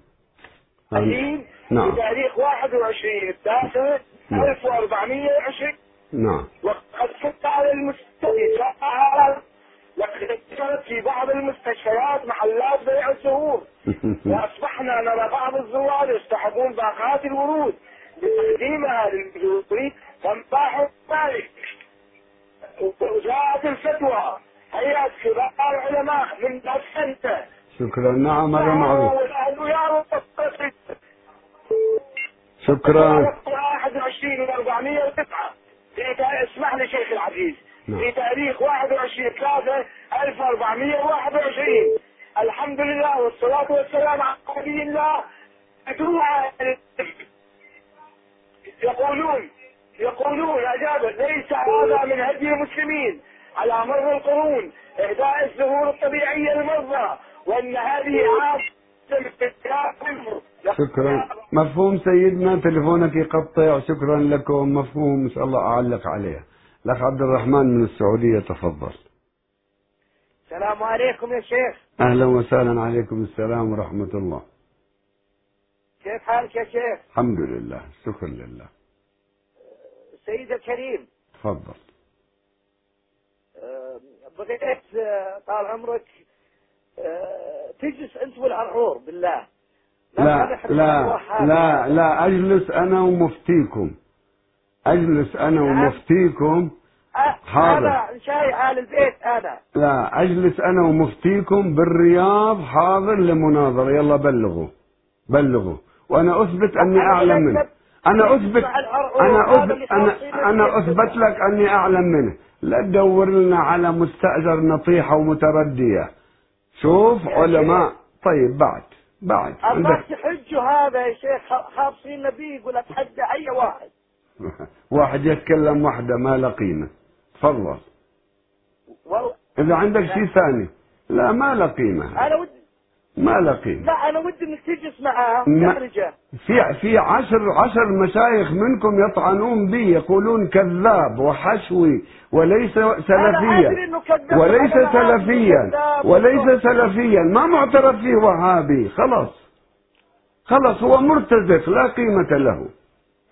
الدين نعم. بتاريخ 21 التاسع نعم. 1420 نعم وقد كنت على المستشفى فعلا لقد كانت في بعض المستشفيات محلات بيع الزهور وأصبحنا نرى بعض الزوار يستحقون باقات الورود بتقديمها للزهور فانباحوا ذلك. وجاءت الفتوى. هيئة كبار العلماء من انت شكرا. نعم هذا معروف. شكرا. 21 و 409 في تا- اسمح لي شيخ العزيز. نعم. في تاريخ 21 3 1421 الحمد لله والصلاة والسلام على نبي الله أدعو يقولون يقولون أجاب ليس هذا من هدي المسلمين. على مر القرون إهداء الزهور الطبيعية للمرضى وأن هذه عادة شكرا. مفهوم سيدنا تلفونك يقطع. شكرا لكم. مفهوم. إن شاء الله أعلق عليه الأخ عبد الرحمن من السعودية تفضل. السلام عليكم يا شيخ. أهلا وسهلا. عليكم السلام ورحمة الله. كيف حالك يا شيخ؟ الحمد لله شكر لله. السيد الكريم. تفضل. آه، بغيت آه، طال عمرك آه، تجلس أنت والعرعور بالله. لا لا. لا لا أجلس أنا ومفتيكم. أجلس أنا نعم. ومفتيكم. حاضر. أنا شاي آل البيت أنا. لا أجلس أنا ومفتيكم بالرياض حاضر لمناظرة. يلا بلغوا بلغوا. وأنا أثبت أني أعلم منه. أنا اثبت أنا اثبت أنا أنا أثبت لك أني أعلم منه. لا تدور لنا على مستأجر نطيحه ومتردية. شوف علماء. طيب بعد. بعد. الله تحجوا هذا يا شيخ خابصين نبي يقول اتحدى أي واحد. واحد يتكلم وحده ما له قيمه تفضل. والله إذا عندك شيء ثاني. لا ما له قيمه أنا ودي ما له قيمه لا أنا ودي إنك تجلس معاه وتخرجه. في في عشر عشر مشايخ منكم يطعنون بي يقولون كذاب وحشوي وليس أنا سلفيا وليس أنا سلفيا. وليس سلفيا. ما معترف فيه وهابي. خلاص. خلاص هو مرتزق لا قيمة له.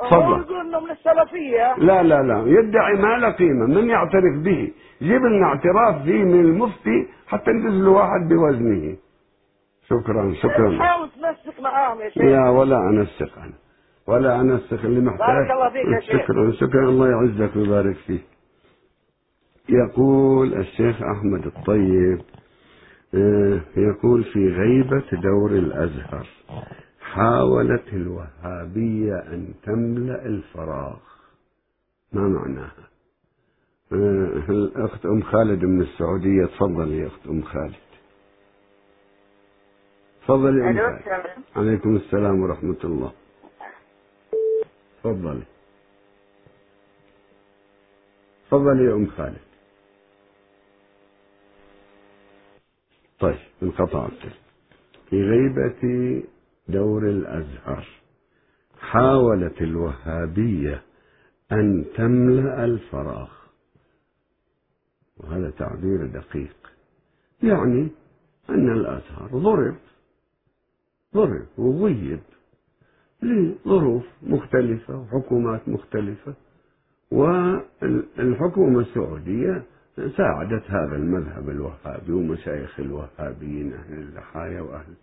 تفضل. يقول إنه من السلفية. لا لا لا. يدعي ما له قيمة. من يعترف به؟ جيب لنا اعتراف فيه من المفتي حتى ندز له واحد بوزنه. شكرا شكرا. حاول تمسك معاهم يا شيخ. لا ولا أنسق أنا. ولا أنسق اللي محتاج. بارك الله فيك يا شيخ. شكرا شكرا. الله يعزك ويبارك فيك. يقول الشيخ أحمد الطيب آه، يقول في غيبة دور الأزهر حاولت الوهابية أن تملأ الفراغ. ما معناها؟ آه، الأخت أم خالد من السعودية؟ تفضلي يا أخت أم خالد. تفضلي أم خالد عليكم. السلام ورحمة الله. تفضلي تفضلي يا أم خالد. طيب انقطع في غيبة دور الأزهر حاولت الوهابية أن تملأ الفراغ وهذا تعبير دقيق. يعني أن الأزهر ضرب. ضرب وغيب لظروف مختلفة وحكومات مختلفة والحكومة السعودية ساعدت هذا المذهب الوهابي ومشايخ الوهابيين أهل اللحايا وأهل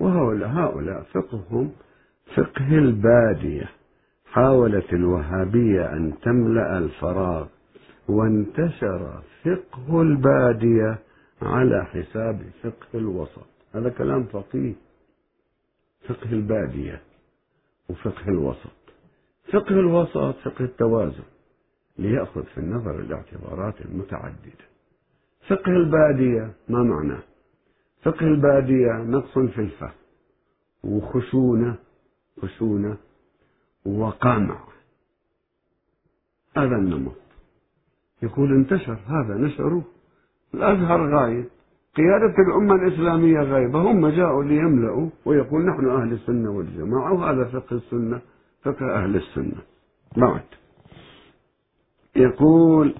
وهؤلاء هؤلاء فقههم فقه البادية. حاولت الوهابية أن تملأ الفراغ وانتشر فقه البادية على حساب فقه الوسط. هذا كلام فقيه. فقه البادية وفقه الوسط. فقه الوسط فقه التوازن ليأخذ في النظر الاعتبارات المتعددة. فقه البادية ما معناه؟ فقه البادية نقص في الفهم وخشونة خشونة وقمع هذا النمط. يقول انتشر هذا نشره. الأزهر غايب قيادة الأمة الإسلامية غايبة هم جاءوا ليملأوا ويقول نحن أهل السنة والجماعة وهذا فقه السنة فقه أهل السنة. بعد. يقول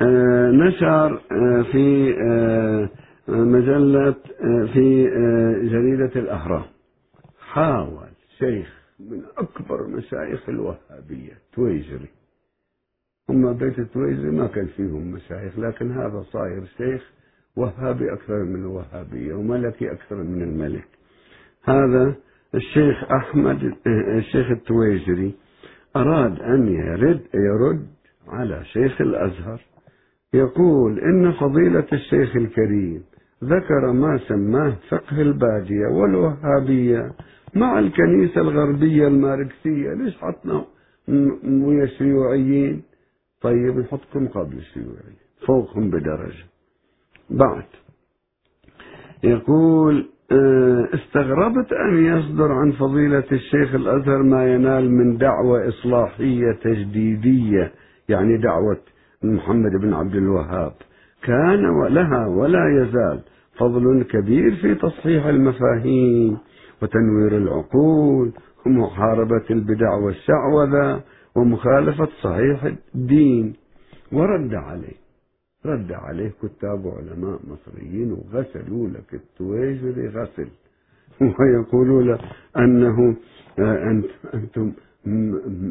آه، نشر آه، في آه، مجلة في جريدة الأهرام. حاول شيخ من أكبر مشايخ الوهابية تويجري. هم بيت التويجري ما كان فيهم مشايخ لكن هذا صاير شيخ وهابي أكثر من الوهابية وملكي أكثر من الملك. هذا الشيخ أحمد الشيخ التويجري أراد أن يرد يرد على شيخ الأزهر. يقول إن فضيلة الشيخ الكريم ذكر ما سماه فقه البادية والوهابية مع الكنيسة الغربية الماركسية ليش حطنا ويا الشيوعيين طيب نحطكم قبل الشيوعيين فوقهم بدرجة. بعد. يقول آه، استغربت أن يصدر عن فضيلة الشيخ الأزهر ما ينال من دعوة إصلاحية تجديدية يعني دعوة محمد بن عبد الوهاب. كان لها ولا يزال فضل كبير في تصحيح المفاهيم وتنوير العقول ومحاربة البدع والشعوذة ومخالفة صحيح الدين. ورد عليه. رد عليه كتاب علماء مصريين وغسلوا لك التويجري غسل ويقولوا له أنه أنت أنتم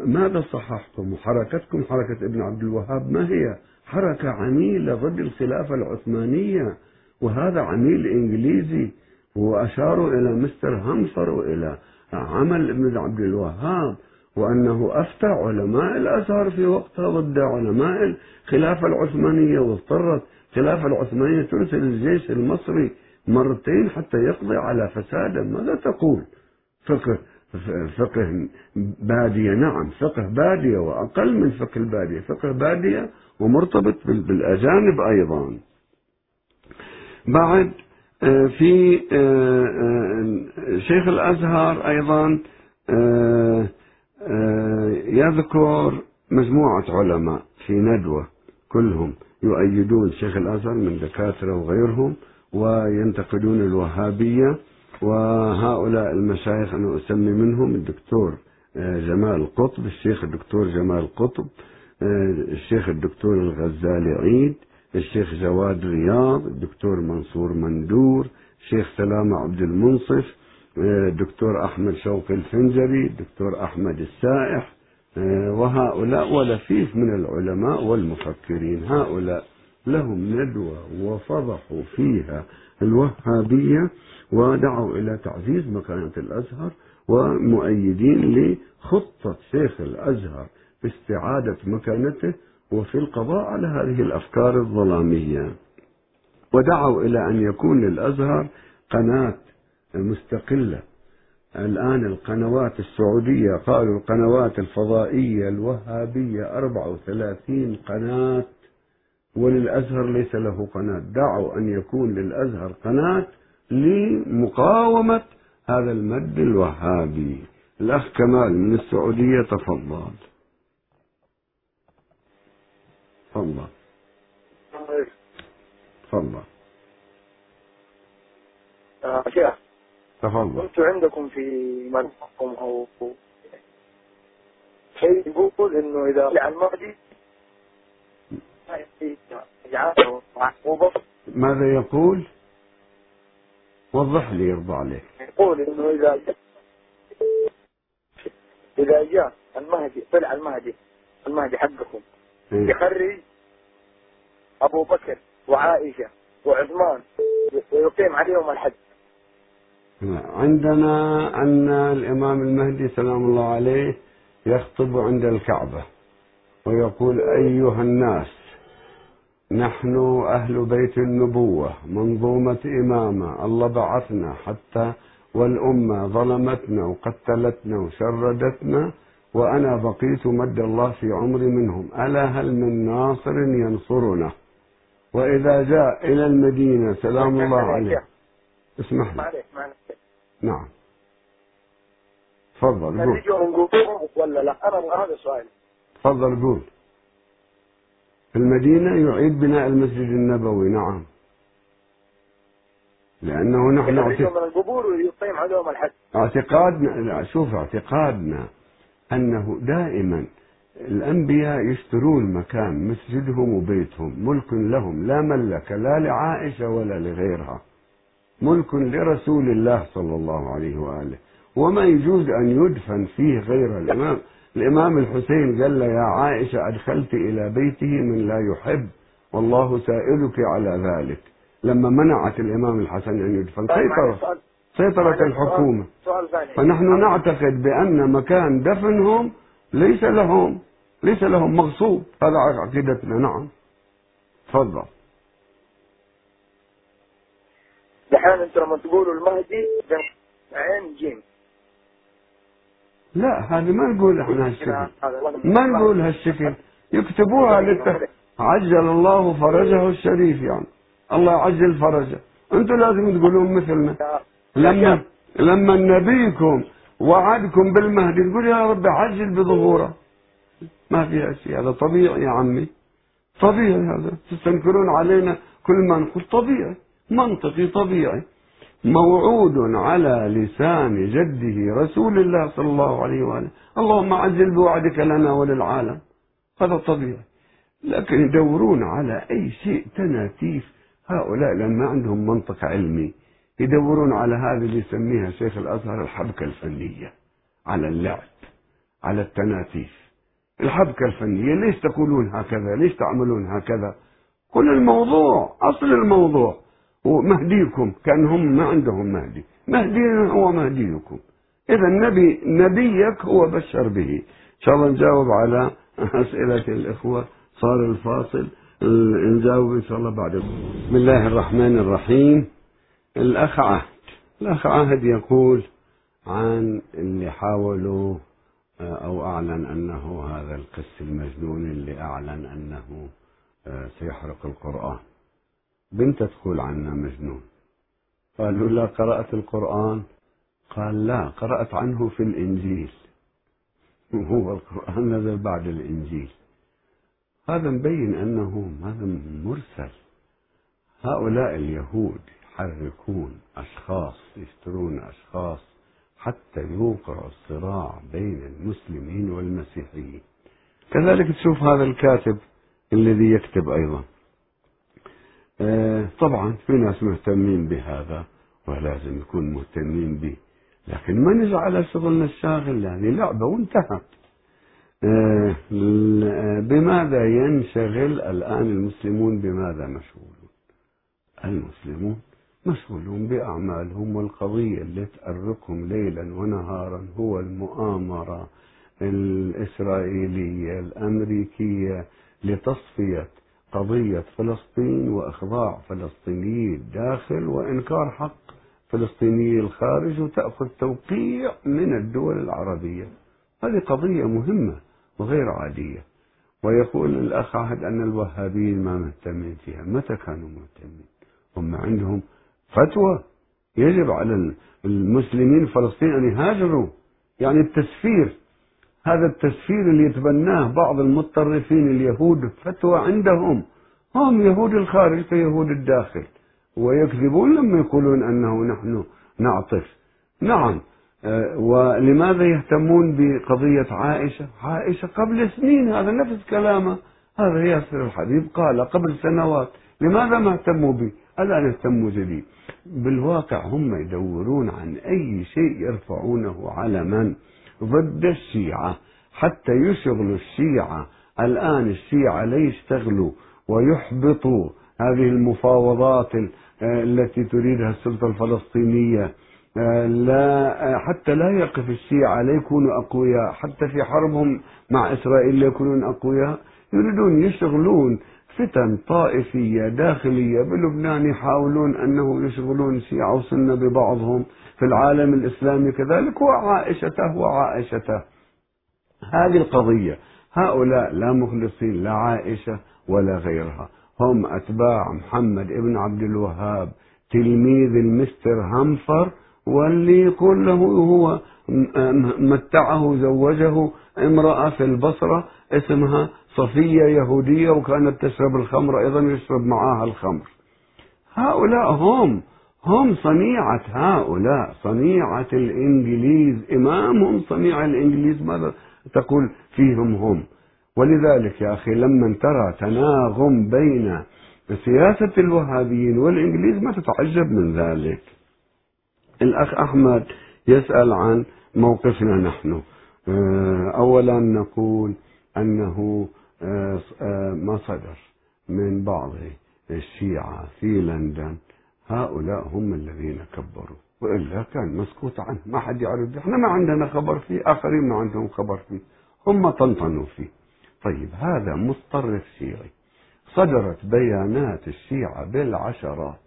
ماذا صححتم؟ حركتكم حركة ابن عبد الوهاب ما هي؟ حركة عميلة ضد الخلافة العثمانية وهذا عميل إنجليزي وأشاروا إلى مستر همفر وإلى عمل ابن عبد الوهاب. وأنه أفتى علماء الأزهر في وقتها ضد علماء الخلافة العثمانية واضطرت الخلافة العثمانية ترسل الجيش المصري مرتين حتى يقضي على فساده ماذا تقول؟ فقه فقه بادية نعم فقه بادية وأقل من فقه البادية. فقه بادية ومرتبط بالأجانب أيضا. بعد في شيخ الأزهر أيضا يذكر مجموعة علماء في ندوة كلهم يؤيدون شيخ الأزهر من دكاترة وغيرهم وينتقدون الوهابية وهؤلاء المشايخ أنا أسمي منهم الدكتور جمال قطب الشيخ الدكتور جمال قطب الشيخ الدكتور الغزالي عيد الشيخ جواد رياض الدكتور منصور مندور الشيخ سلامة عبد المنصف الدكتور أحمد شوقي الفنجري الدكتور أحمد السائح آه، وهؤلاء ولفيف من العلماء والمفكرين. هؤلاء لهم ندوة وفضحوا فيها الوهابية ودعوا إلى تعزيز مكانة الأزهر ومؤيدين لخطة شيخ الأزهر في استعادة مكانته وفي القضاء على هذه الأفكار الظلامية. ودعوا إلى أن يكون للأزهر قناة مستقلة الآن القنوات السعودية قالوا القنوات الفضائية الوهابية 34 قناة وللأزهر ليس له قناة. دعوا أن يكون للأزهر قناة لمقاومة هذا المد الوهابي. الأخ كمال من السعودية تفضل. تفضل. تفضل. آه، شيخ تفضل. كنت عندكم في منطقكم أو شيء يقول إنه إذا طلع المهدي ماذا يقول؟ وضح لي يرضى عليك. يقول إنه إذا إذا جاء المهدي طلع المهدي المهدي حقكم إيه. يخرج أبو بكر وعائشة وعثمان ويقيم عليهم الحد عندنا أن الإمام المهدي سلام الله عليه يخطب عند الكعبة ويقول أيها الناس نحن أهل بيت النبوة منظومة إمامة الله بعثنا حتى والأمة ظلمتنا وقتلتنا وشردتنا وأنا بقيت مد الله في عمري منهم ألا هل من ناصر ينصرنا؟ وإذا جاء إلى المدينة سلام الله عليه. اسمح لي. معلش معلش. نعم. تفضل قول. قبورهم ولا لا؟ أنا هذا السؤال تفضل قول. المدينة يعيد بناء المسجد النبوي نعم. لأنه نحن يخرجوا اعت- من القبور ويقيم عليهم الحد اعتقادنا شوف اعتقادنا أنه دائما الأنبياء يشترون مكان مسجدهم وبيتهم ملك لهم لا ملك لا لعائشة ولا لغيرها. ملك لرسول الله صلى الله عليه وآله. وما يجوز أن يدفن فيه غير الإمام. الإمام الحسين قال له يا عائشة أدخلت إلى بيته من لا يحب. والله سائلك على ذلك. لما منعت الإمام الحسن أن يدفن طيب، سيطرت سؤال سيطرت الحكومة. فنحن نعتقد بأن مكان دفنهم ليس لهم ليس لهم مغصوب. هذا عقيدتنا. نعم. تفضل. دحين أنتم لما تقولوا المهدي عين جيم. لا هذه ما نقول إحنا هالشكل. ما نقول. هالشكل. يكتبوها للت... عجل الله فرجه الشريف يعني. الله يعجل فرجه. أنتم لازم تقولون مثلنا. لما لما نبيكم وعدكم بالمهدي تقول يا رب عجل بظهوره. ما فيها شيء هذا طبيعي يا عمي. طبيعي هذا. تستنكرون علينا كل ما نقول طبيعي. منطقي طبيعي موعود على لسان جده رسول الله صلى الله عليه وآله. اللهم عجل بوعدك لنا وللعالم. هذا طبيعي. لكن يدورون على أي شيء تناتيف هؤلاء لما عندهم منطق علمي يدورون على هذه اللي يسميها شيخ الأزهر الحبكة الفنية. على اللعب على التناتيف الحبكة الفنية ليش تقولون هكذا؟ ليش تعملون هكذا؟ كل الموضوع أصل الموضوع. ومهديكم كان هم ما عندهم مهدي. مهدينا هو مهديكم. إذا النبي نبيك هو بشر به. إن شاء الله نجاوب على أسئلة الإخوة. صار الفاصل. نجاوب إن شاء الله بعد. بسم الله الرحمن الرحيم. الأخ عهد. الأخ عهد يقول عن اللي حاولوا أو أعلن أنه هذا القس المجنون اللي أعلن أنه سيحرق القرآن. بنت تقول عنا مجنون. قالوا لا قرأت القرآن؟ قال لا قرأت عنه في الإنجيل. وهو القرآن نزل بعد الإنجيل. هذا مبين أنه هذا مرسل. هؤلاء اليهود يحركون أشخاص يشترون أشخاص حتى يوقعوا الصراع بين المسلمين والمسيحيين. كذلك تشوف هذا الكاتب الذي يكتب أيضا. طبعا في ناس مهتمين بهذا ولازم يكون مهتمين به لكن ما نجعل شغلنا الشاغل يعني لعبة وانتهت. آه، ل- بماذا ينشغل الآن المسلمون؟ بماذا مشغولون؟ المسلمون مشغولون بأعمالهم والقضية اللي تأرقهم ليلا ونهارا هو المؤامرة الإسرائيلية الأمريكية لتصفية قضية فلسطين وإخضاع فلسطيني الداخل وإنكار حق فلسطيني الخارج وتأخذ توقيع من الدول العربية. هذه قضية مهمة وغير عادية. ويقول الأخ عهد أن الوهابيين ما مهتمين فيها. متى كانوا مهتمين؟ هم عندهم فتوى يجب على المسلمين فلسطين أن يهاجروا. يعني التسفير. هذا التسفير اللي يتبناه بعض المتطرفين اليهود فتوى عندهم. هم يهود الخارج كيهود الداخل. ويكذبون لما يقولون أنه نحن نعطف. نعم. آه، ولماذا يهتمون بقضية عائشة؟ عائشة قبل سنين هذا نفس كلامه. هذا ياسر الحبيب قال قبل سنوات. لماذا ما اهتموا به؟ الآن اهتموا جديد. بالواقع هم يدورون عن أي شيء يرفعونه علما ضد الشيعة حتى يشغلوا الشيعة. الآن الشيعة ليشتغلوا ويحبطوا هذه المفاوضات ال- التي تريدها السلطة الفلسطينية. آه، لا حتى لا يقف الشيعة لا يكونوا أقوياء. حتى في حربهم مع إسرائيل لا يكونون أقوياء. يريدون يشغلون فتن طائفية داخلية بلبنان يحاولون أنه يشغلون شيعة وسنة ببعضهم. في العالم الإسلامي كذلك وعائشته وعائشته. هذه القضية هؤلاء لا مخلصين لا عائشة ولا غيرها. هم أتباع محمد ابن عبد الوهاب تلميذ المستر همفر واللي يقول له هو متعه زوجه امرأة في البصرة اسمها صفية يهودية وكانت تشرب الخمر أيضا يشرب معها الخمر. هؤلاء هم هم صنيعة هؤلاء صنيعة الإنجليز. إمامهم صنيع الإنجليز ماذا تقول فيهم هم؟ ولذلك يا أخي لما ترى تناغم بين سياسة الوهابيين والإنجليز ما تتعجب من ذلك. الأخ أحمد يسأل عن موقفنا نحن. آه، أولا نقول أنه آه، آه، ما صدر من بعض الشيعة في لندن. هؤلاء هم الذين كبروا. وإلا كان مسكوت عنه. ما حد يعرف. إحنا ما عندنا خبر فيه. آخرين ما عندهم خبر فيه. هم طنطنوا فيه. طيب هذا متطرف شيعي صدرت بيانات الشيعة بالعشرات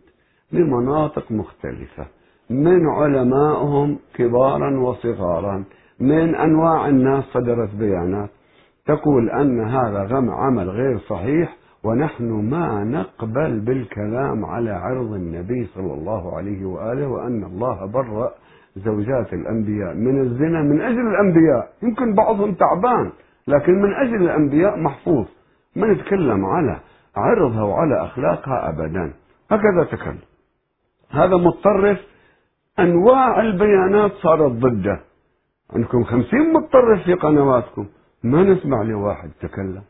لمناطق مختلفة. من علمائهم كبارا وصغارا. من أنواع الناس صدرت بيانات. تقول أن هذا غم عمل غير صحيح. ونحن ما نقبل بالكلام على عرض النبي صلى الله عليه وآله وأن الله برأ زوجات الأنبياء. من الزنا من أجل الأنبياء. يمكن بعضهم تعبان لكن من أجل الأنبياء محفوظ. ما نتكلم على عرضها وعلى أخلاقها أبدا. هكذا تكلم. هذا متطرف. أنواع البيانات صارت ضده. عندكم خمسين متطرف في قنواتكم. ما نسمع لواحد تكلم.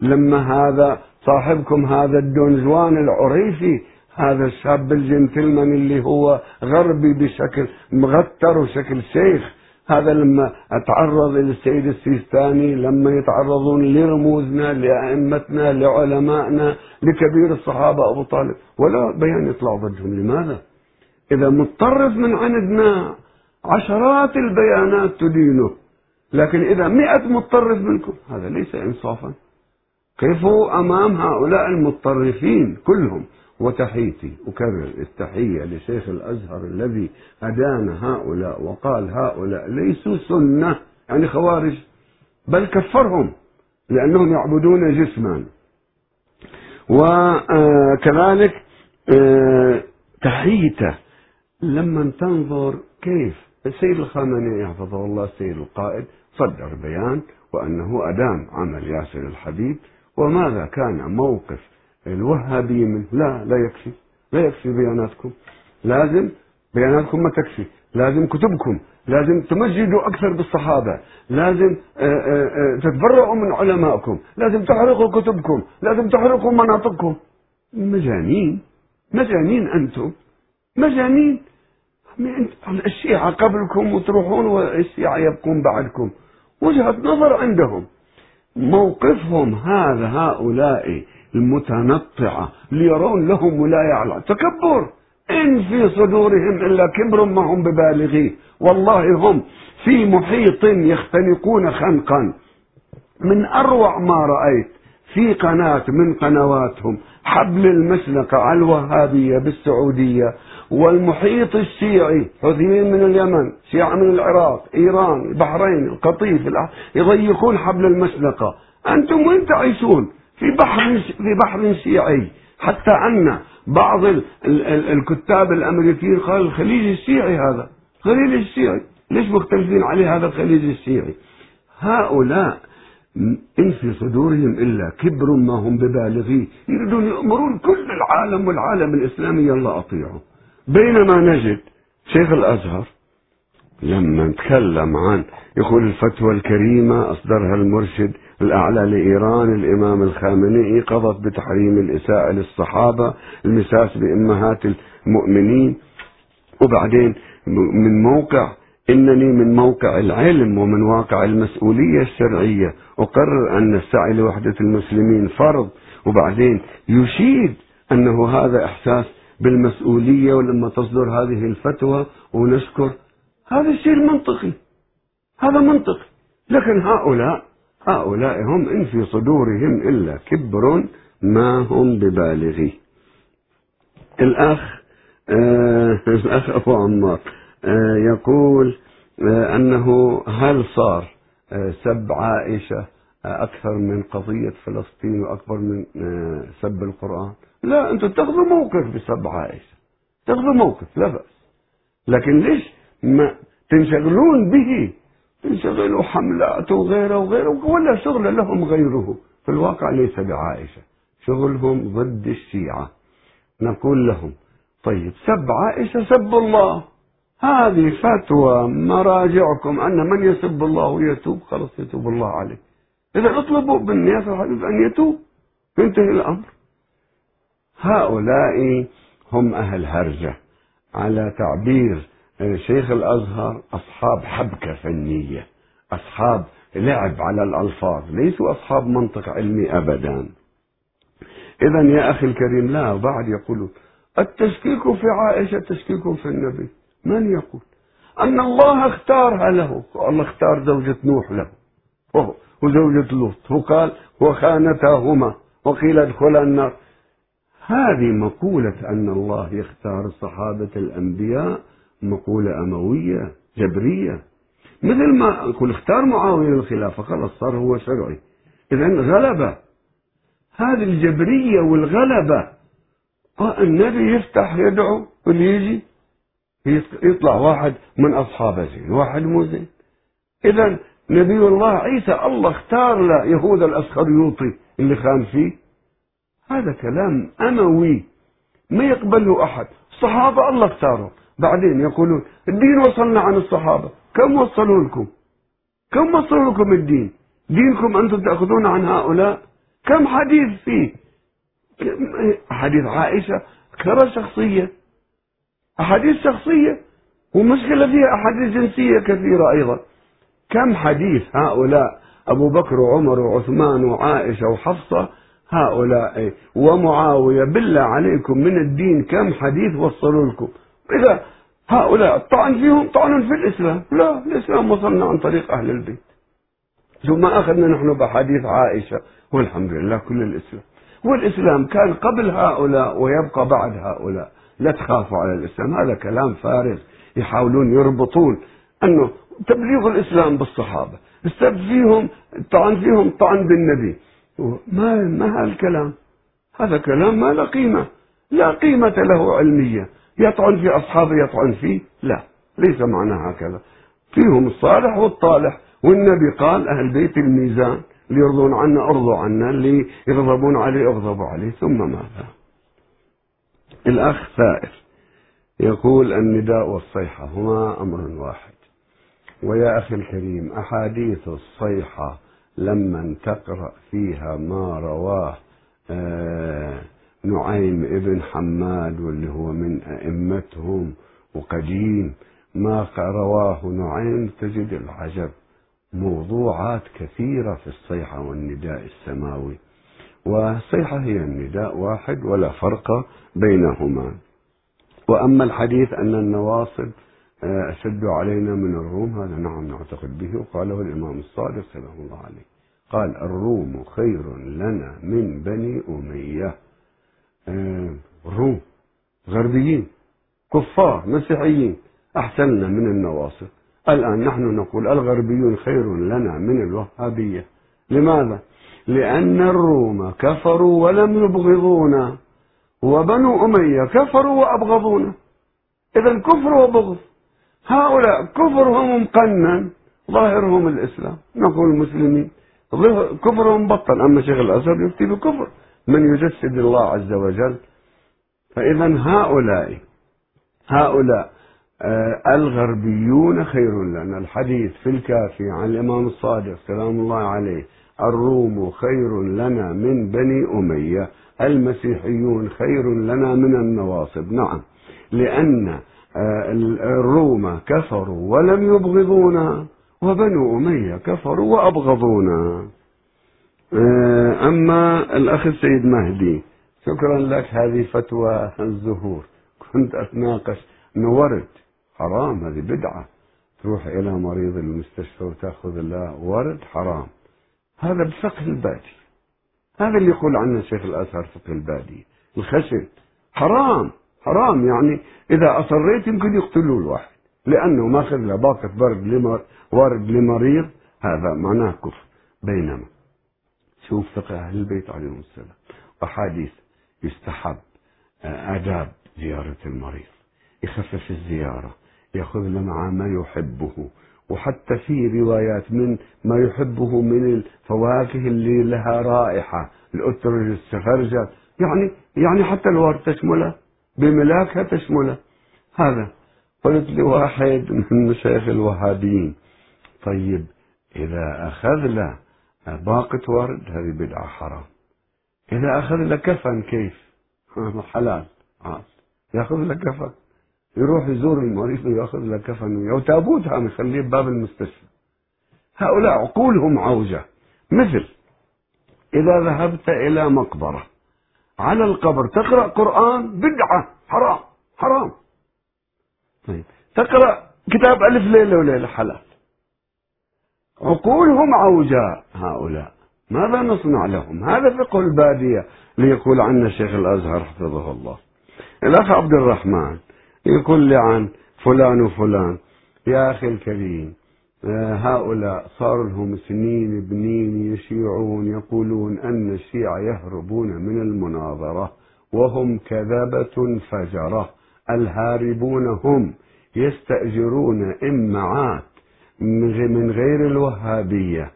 لما هذا صاحبكم هذا الدونجوان العريفي هذا الشاب الجنتلمان اللي هو غربي بشكل مغتر وشكل شيخ هذا لما أتعرض للسيد السيستاني لما يتعرضون لرموزنا لأئمتنا لعلمائنا لكبير الصحابة أبو طالب ولا بيان يطلع ضدهم. لماذا؟ إذا متطرف من عندنا عشرات البيانات تدينه لكن إذا مئة متطرف منكم هذا ليس إنصافا. كيف أمام هؤلاء المتطرفين كلهم؟ وتحيتي أكرر التحية لشيخ الأزهر الذي هدانا هؤلاء وقال هؤلاء ليسوا سنة يعني خوارج بل كفرهم لأنهم يعبدون جسما. وكذلك تحيته لما تنظر كيف السيد الخامنئي حفظه الله السيد القائد صدر بيان وأنه أدام عمل ياسر الحبيب وماذا كان موقف الوهابي منه؟ لا لا يكفي. لا يكفي بياناتكم. لازم بياناتكم ما تكفي. لازم كتبكم. لازم تمجدوا أكثر بالصحابة. لازم تتبرعوا من علمائكم لازم تحرقوا كتبكم. لازم تحرقوا مناطقكم. مجانين. مجانين أنتم. مجانين. الشيعة قبلكم وتروحون والشيعة يبقون بعدكم. وجهة نظر عندهم. موقفهم هذا هؤلاء المتنطعة ليرون لهم ولاية على تكبر! إن في صدورهم إلا كبر ما هم ببالغيه والله هم في محيط يختنقون خنقا. من أروع ما رأيت في قناة من قنواتهم حبل المسلقة على الوهابية بالسعودية والمحيط الشيعي حوثيين من اليمن شيعة من العراق إيران البحرين القطيف يضيقون حبل المسلقة أنتم وين تعيشون؟ في بحر في بحر شيعي. حتى أن بعض ال ال ال الكتاب الأمريكيين قال الخليج الشيعي هذا. الخليج الشيعي. ليش مختلفين عليه هذا الخليج الشيعي؟ هؤلاء إن في صدورهم إلا كبر ما هم ببالغيه يريدون يأمرون كل العالم والعالم الإسلامي يلا أطيعوا بينما نجد شيخ الأزهر لما تكلم عن يقول الفتوى الكريمة أصدرها المرشد الأعلى لإيران الإمام الخامنئي قضت بتحريم الإساءة للصحابة المساس بأمهات المؤمنين. وبعدين من موقع إنني من موقع العلم ومن واقع المسؤولية الشرعية أقرر أن السعي لوحدة المسلمين فرض. وبعدين يشيد أنه هذا إحساس بالمسؤولية ولما تصدر هذه الفتوى ونشكر. هذا الشيء المنطقي. هذا منطقي. لكن هؤلاء هؤلاء هم إن في صدورهم إلا كبر ما هم ببالغيه الأخ آه الأخ أبو عمار آه يقول آه أنه هل صار آه سب عائشة آه أكثر من قضية فلسطين وأكبر من آه سب القرآن؟ لا أنتم تاخذوا موقف بسب عائشة تاخذوا موقف لا بأس. لكن ليش ما تنشغلون به؟ تنشغلوا حملات وغيره وغيره ولا شغل لهم غيره. في الواقع ليس بعائشة. شغلهم ضد الشيعة. نقول لهم طيب سب عائشة سب الله. هذه فتوى مراجعكم أن من يسب الله ويتوب خلاص يتوب الله عليه. إذا اطلبوا من ياسر حبيب أن يتوب ينتهي الأمر. هؤلاء هم أهل هرجة على تعبير شيخ الأزهر أصحاب حبكة فنية أصحاب لعب على الألفاظ ليسوا أصحاب منطق علمي أبدا. إذا يا أخي الكريم لا بعد يقولون التشكيك في عائشة تشكيك في النبي. من يقول؟ أن الله اختارها له. الله اختار زوجة نوح له. وزوجة لوط. وقال وخانتاهما. وقيل ادخلا النار. هذه مقولة أن الله يختار صحابة الأنبياء مقولة أموية جبرية. مثل ما يقول اختار معاوية للخلافة خلاص صار هو شرعي إذا غلبة. هذه الجبرية والغلبة. آه النبي يفتح يدعو واللي يجي يطلع واحد من أصحابه زين واحد مو زين. إذا نبي الله عيسى الله اختار له يهوذا الأسخريوطي اللي خان فيه. هذا كلام أموي. ما يقبله أحد. الصحابة الله اختارهم بعدين يقولون الدين وصلنا عن الصحابة. كم وصلوا لكم؟ كم وصلوا لكم الدين؟ دينكم أنتم تأخذون عن هؤلاء؟ كم حديث فيه؟ حديث عائشة؟ أكثر شخصية. أحاديث شخصية. ومشكلة فيها أحاديث جنسية كثيرة أيضا. كم حديث هؤلاء؟ أبو بكر وعمر وعثمان وعائشة وحفصة هؤلاء. ومعاوية بالله عليكم من الدين كم حديث وصلوا لكم؟ إذا هؤلاء الطعن فيهم طعن في الإسلام. لا الإسلام وصلنا عن طريق أهل البيت. ما أخذنا نحن بحديث عائشة والحمد لله كل الإسلام. والإسلام كان قبل هؤلاء ويبقى بعد هؤلاء. لا تخافوا على الإسلام هذا كلام فارغ. يحاولون يربطون أنه تبليغ الإسلام بالصحابة. السب فيهم طعن فيهم طعن بالنبي. ما ما هالكلام هذا كلام ما له قيمة. لا قيمة له علمية. يطعن في أصحابه يطعن فيه لا. ليس معنى هكذا. فيهم الصالح والطالح. والنبي قال أهل بيت الميزان اللي يرضون عنا أرضوا عنا اللي يغضبون عليه اغضبوا عليه. ثم ماذا؟ الأخ ثائر يقول النداء والصيحة هما أمر واحد. ويا أخي الكريم أحاديث الصيحة لما تقرأ فيها ما رواه آه نعيم ابن حماد واللي هو من أئمتهم وقديم ما رواه نعيم تجد العجب. موضوعات كثيرة في الصيحة والنداء السماوي. والصيحة هي النداء واحد ولا فرق بينهما. وأما الحديث أن النواصب أشد علينا من الروم هذا نعم نعتقد به وقاله الإمام الصادق سلام الله عليه. قال الروم خير لنا من بني أمية. آه، الروم غربيين كفار مسيحيين أحسن لنا من النواصب الآن نحن نقول الغربيون خير لنا من الوهابية. لماذا؟ لأن الروم كفروا ولم يبغضونا وبنو أمية كفروا وأبغضونا. إذا كفر وبغض. هؤلاء كفرهم مقنن ظاهرهم الإسلام. نقول المسلمين كفرهم بطل. أما شيخ الأزهر يفتي بكفر. من يجسد الله عز وجل؟ فإذا هؤلاء هؤلاء آه، الغربيون خير لنا. الحديث في الكافي عن الإمام الصادق سلام الله عليه الروم خير لنا من بني أمية. المسيحيون خير لنا من النواصب. نعم. لأن الروم كفروا ولم يبغضونا وبنو أمية كفروا وأبغضونا. آه، أما الأخ السيد مهدي شكرا لك هذه فتوى الزهور. كنت أتناقش أنه ورد حرام هذه بدعة. تروح إلى مريض المستشفى وتأخذ له ورد حرام. هذا بفقه البادي. هذا اللي يقول عنه شيخ الأزهر فقه البادي. الخشن حرام. حرام يعني. إذا أصريت يمكن يقتلوا الواحد لأنه ماخذ له باقة برد لمر ورد لمريض هذا معناه كفر بينما. شوف فقه أهل البيت عليهم السلام. أحاديث يستحب آه، آداب زيارة المريض. يخفف الزيارة يأخذ له معه ما يحبه. وحتى في روايات من ما يحبه من الفواكه اللي لها رائحة الأترج السفرجل يعني يعني حتى الورد تشمله. بملاكها تشمله هذا. قلت لواحد من مشايخ الوهابيين طيب إذا أخذ له باقة ورد هذه بدعة حرام. إذا أخذ له كفن كيف؟ حلال. يأخذ له كفن. يروح يزور المريض ويأخذ له كفن. وياه وتابوت هم يخليه بباب المستشفى. هؤلاء عقولهم عوجة. مثل إذا ذهبت إلى مقبرة على القبر. تقرأ قرآن بدعة. حرام. حرام. طيب. تقرأ كتاب ألف ليلة وليلة. حلال. عقولهم عوجاء. هؤلاء. ماذا نصنع لهم؟ هذا فقه البادية ليقول عنا شيخ الأزهر حفظه الله. الأخ عبد الرحمن يقول لي عن فلان وفلان. يا أخي الكريم. هؤلاء صار لهم سنين بنين يشيعون يقولون أن الشيعة يهربون من المناظرة وهم كذبة فجرة. الهاربون هم يستأجرون إمعات من غير الوهابية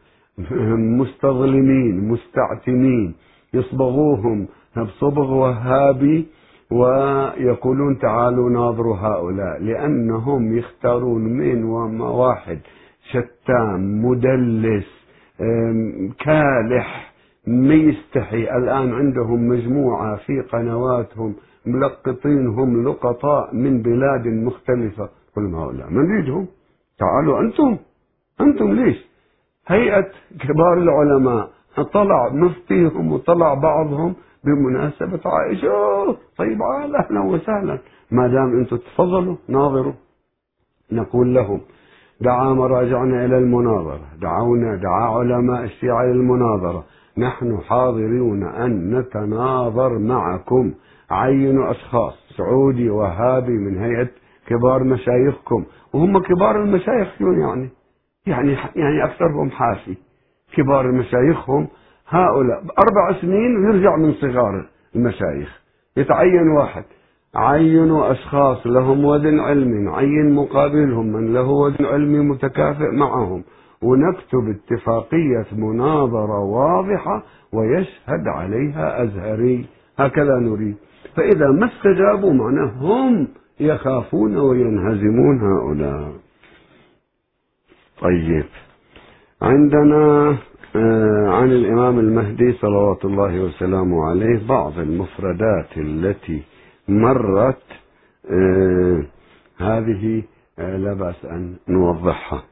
مستظلمين مستعتمين يصبغوهم بصبغ وهابي ويقولون تعالوا ناظروا هؤلاء لأنهم يختارون من وما واحد. شتام مدلس كالح ما يستحي الآن عندهم مجموعة في قنواتهم ملقطينهم لقطاء من بلاد مختلفة. قل هؤلاء ما نريدهم تعالوا أنتم. أنتم ليش؟ هيئة كبار العلماء. طلع مفتيهم وطلع بعضهم بمناسبة عائشة. طيب أهلا وسهلا. ما دام أنتم تفضلوا ناظروا. نقول لهم دعا مراجعنا إلى المناظرة. دعونا دعا علماء الشيعة للمناظرة نحن حاضرون أن نتناظر معكم. عينوا أشخاص سعودي وهابي من هيئة كبار مشايخكم. وهم كبار المشايخ شو يعني؟ يعني يعني أكثرهم حافي كبار مشايخهم هؤلاء أربع سنين ويرجع من صغار المشايخ. يتعين واحد. عينوا أشخاص لهم وزن علمي عين مقابلهم من له وزن علمي متكافئ معهم. ونكتب اتفاقية مناظرة واضحة ويشهد عليها أزهري. هكذا نريد. فإذا ما استجابوا معناه هم يخافون وينهزمون هؤلاء. طيب. عندنا آه، عن الإمام المهدي صلوات الله وسلامه عليه بعض المفردات التي مرت آه، هذه آه، لا بأس أن نوضحها.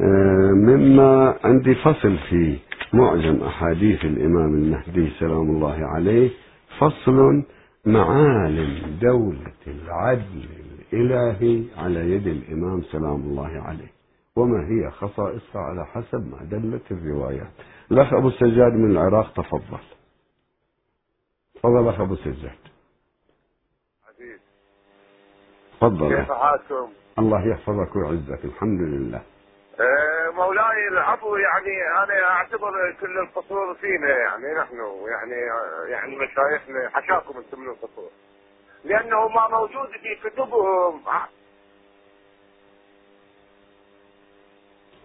آه، مما عندي فصل في معجم أحاديث الإمام المهدي سلام الله عليه فصل معالم دولة العدل الإلهي على يد الإمام سلام الله عليه. وما هي خصائصها على حسب ما دلت الروايات. الأخ أبو السجاد من العراق تفضل. تفضل أخ أبو السجاد. تفضل. كيف حالكم؟ الله يحفظك ويعزك الحمد لله. آه، مولاي العفو يعني أنا أعتبر كل القصور فينا يعني نحن يعني يعني مشايخنا حشاكم أنتم من القصور لأنه ما موجود في كتبهم.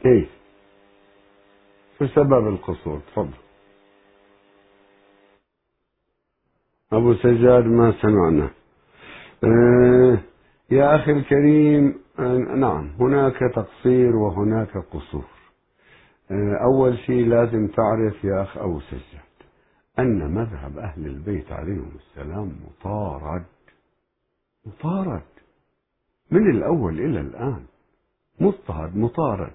كيف؟ شو سبب القصور؟ تفضل. أبو سجاد ما سمعنا. آه يا أخي الكريم نعم هناك تقصير وهناك قصور. أول شيء لازم تعرف يا أخ أبو سجاد أن مذهب أهل البيت عليهم السلام مطارد. مطارد. من الأول إلى الآن. مضطهد مطارد.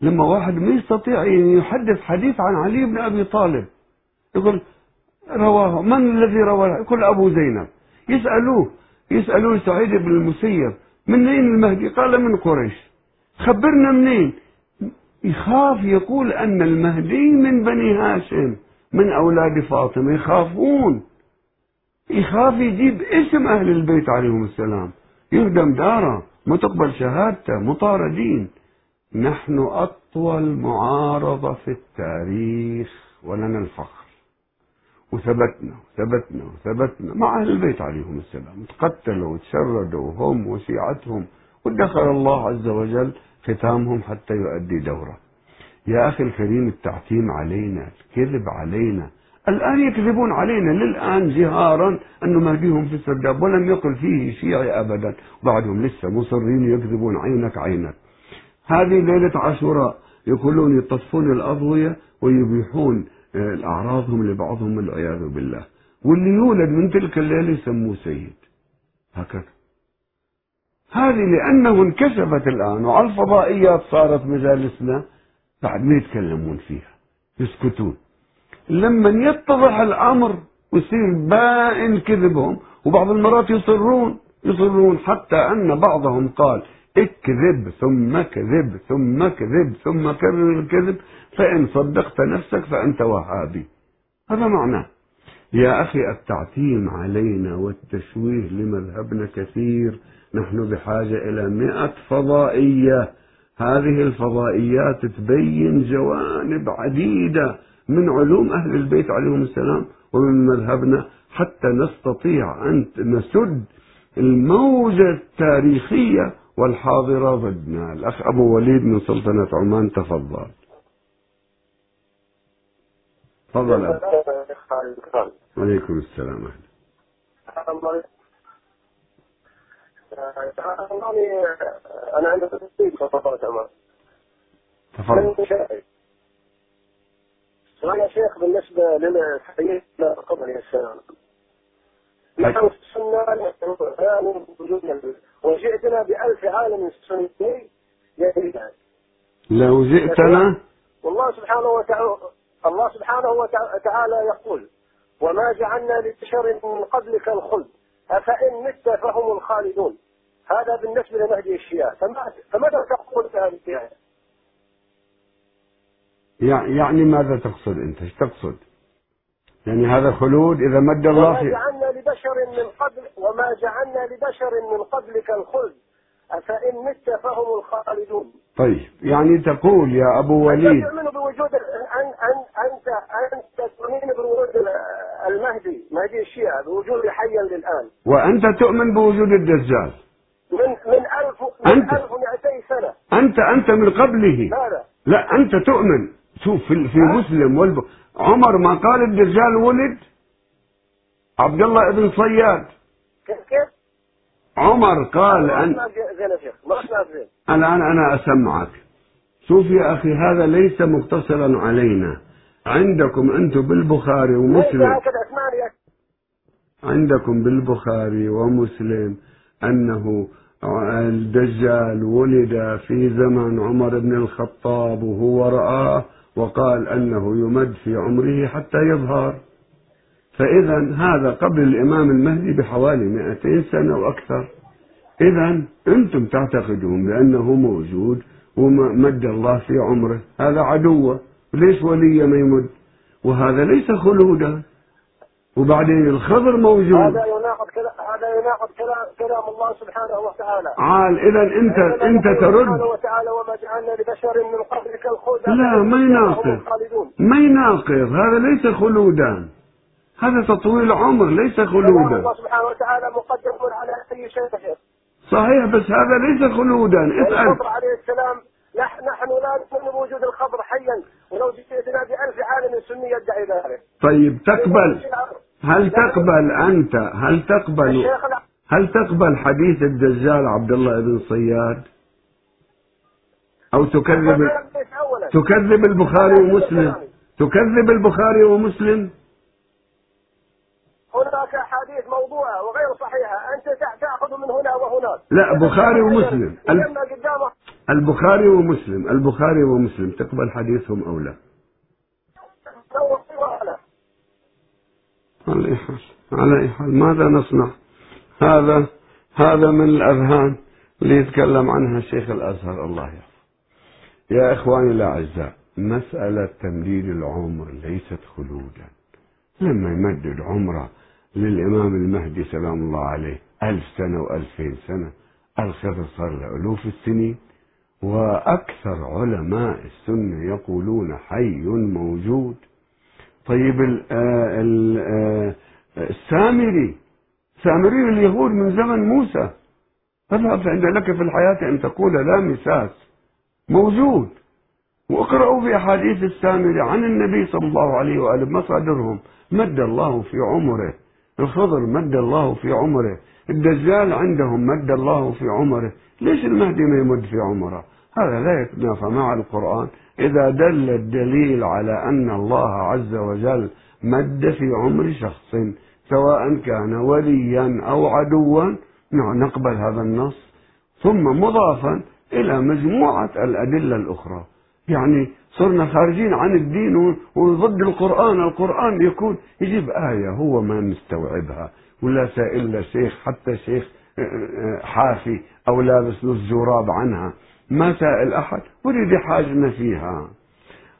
لما واحد ما يستطيع أن يحدث حديث عن علي بن أبي طالب يقول رواه من الذي روى يقول أبو زينب. يسألوه يسألون سعيد بن المسيب من أين المهدي؟ قال من قريش. خبرنا منين؟ يخاف يقول أن المهدي من بني هاشم من أولاد فاطمة. يخافون. يخاف يجيب اسم أهل البيت عليهم السلام. يهدم داره ما تقبل شهادته مطاردين نحن أطول معارضة في التاريخ ولنا الفخر وثبتنا وثبتنا وثبتنا. مع أهل البيت عليهم السلام. تقتلوا وتشردوا هم وشيعتهم. ودخل الله عز وجل ختامهم حتى يؤدي دوره. يا أخي الكريم التعتيم علينا الكذب علينا. الآن يكذبون علينا. للآن جهارا أنه مهديهم في السرداب. ولم يقل فيه شيعي أبدا. بعدهم لسه مصرين يكذبون عينك عينك. هذه ليلة عاشوراء. يقولون يطفون الأضوية ويبيحون أعراضهم لبعضهم والعياذ بالله. واللي يولد من تلك الليلة يسموه سيد. هكذا. هذه لأنه انكشفت الآن وعلى الفضائيات صارت مجالسنا بعد ما يتكلمون فيها يسكتون. لما يتضح الأمر ويصير بائن كذبهم وبعض المرات يصرون يصرون حتى أن بعضهم قال اكذب ثم كذب ثم كذب ثم كرر الكذب فإن صدقت نفسك فأنت وهابي. هذا معناه يا أخي التعتيم علينا والتشويه لمذهبنا كثير. نحن بحاجة إلى مئة فضائية. هذه الفضائيات تبين جوانب عديدة من علوم أهل البيت عليهم السلام ومن مذهبنا. حتى نستطيع أن نسد الموجة التاريخية والحاضرة ضدنا الأخ أبو وليد من سلطنة عمان تفضل. تفضل. عليكم السلام. أهلا أنا عندي تصديق سلطنة عمان تفضل يا شيخ. بالنسبة للحديث قبل السلام نحن السنة نحن وجود وجئتنا بألف عالم سني يدعي لو جئتنا والله سبحانه وتعالى الله سبحانه وتعالى يقول وما جعلنا لبشر من قبلك الخلد أفإن مت فهم الخالدون هذا بالنسبة لمهدي الشيعة فماذا تقول في هذه الآية؟ يعني ماذا تقصد أنت؟ إيش تقصد؟ يعني هذا خلود إذا مد الله وما جعلنا لبشر من قبل وما جعلنا لبشر من قبلك الخلد. أفإن مت فهم الخالدون. طيب يعني تقول يا أبو وليد تؤمن بوجود أن أن أنت أنت تؤمن بوجود ال- المهدي مهدي الشيعة بوجود حيا للآن. وأنت تؤمن بوجود الدجال. من من ألف من أنت. 1200 سنة. أنت أنت من قبله. ماذا؟ لا أنت تؤمن. شوف في, في؟ مسلم والب... عمر ما قال الدجال ولد؟ عبد الله بن صياد. كيف؟ عمر قال أن الآن أنا أسمعك. شوف يا أخي هذا ليس مقتصرا علينا. عندكم أنتم بالبخاري ومسلم. يا عندكم بالبخاري ومسلم أنه الدجال ولد في زمن عمر بن الخطاب وهو رآه وقال أنه يمد في عمره حتى يظهر. فإذا هذا قبل الإمام المهدي بحوالي 200 سنة وأكثر إذا أنتم تعتقدون بأنه موجود ومد الله في عمره. هذا عدوه ليش ولي ما يمد. وهذا ليس خلودا وبعدين الخضر موجود. هذا يناقض كلام هذا يناقض كلام كلام الله سبحانه وتعالى. عال أنت أنت سبحانه ترد. وتعالى وما جعلنا لبشر من قبلك الخلد لا ما يناقض ما يناقض. هذا ليس خلودا. هذا تطويل عمر ليس خلودا. الله سبحانه وتعالى مقدم على أي شيء صحيح بس هذا ليس خلودا. الخضر عليه السلام نحن نحن لا نؤمن بوجود الخضر حيا. ولو جئتنا بألف عالم سني يدعي ذلك. طيب تقبل. هل تقبل أنت هل تقبل هل تقبل حديث الدجال عبد الله بن صياد؟ أو تكذب تكذب البخاري ومسلم. تكذب البخاري ومسلم؟ هناك أحاديث موضوعة وغير صحيحة. أنت تأخذ من هنا وهناك. لا بخاري ومسلم. البخاري ومسلم. البخاري ومسلم. تقبل حديثهم أو لا؟ على أي حال على أي حال ماذا نصنع؟ هذا هذا من الأذهان اللي يتكلم عنها شيخ الأزهر. الله يحفظه. يا إخواني الأعزاء مسألة تمديد العمر ليست خلودا. لما يمدد عمره للإمام المهدي سلام الله عليه ألف سنة وألفين سنة الخضر صار له ألوف السنين. وأكثر علماء السنة يقولون حي موجود. طيب ال- آه ال- آه السامري. سامري اليهود من زمن موسى. اذهب فإن لك في الحياة أن تقول لا مساس. موجود. واقرأوا في أحاديث السامري عن النبي صلى الله عليه وآله مصادرهم. مد الله في عمره. الخضر مد الله في عمره. الدجال عندهم مد الله في عمره. ليش المهدي ما يمد في عمره؟ هذا لا يتنافى مع القرآن. إذا دل الدليل على أن الله عز وجل مد في عمر شخص سواء كان وليا أو عدوا نعم، نقبل هذا النص. ثم مضافا إلى مجموعة الأدلة الأخرى. يعني صرنا خارجين عن الدين وضد القرآن. القرآن يكون يجيب آية هو ما مستوعبها. ولا سائل شيخ حتى شيخ آه، آه، حافي أو لابس له الجراب عنها. ما سائل أحد ورد حاجنا فيها.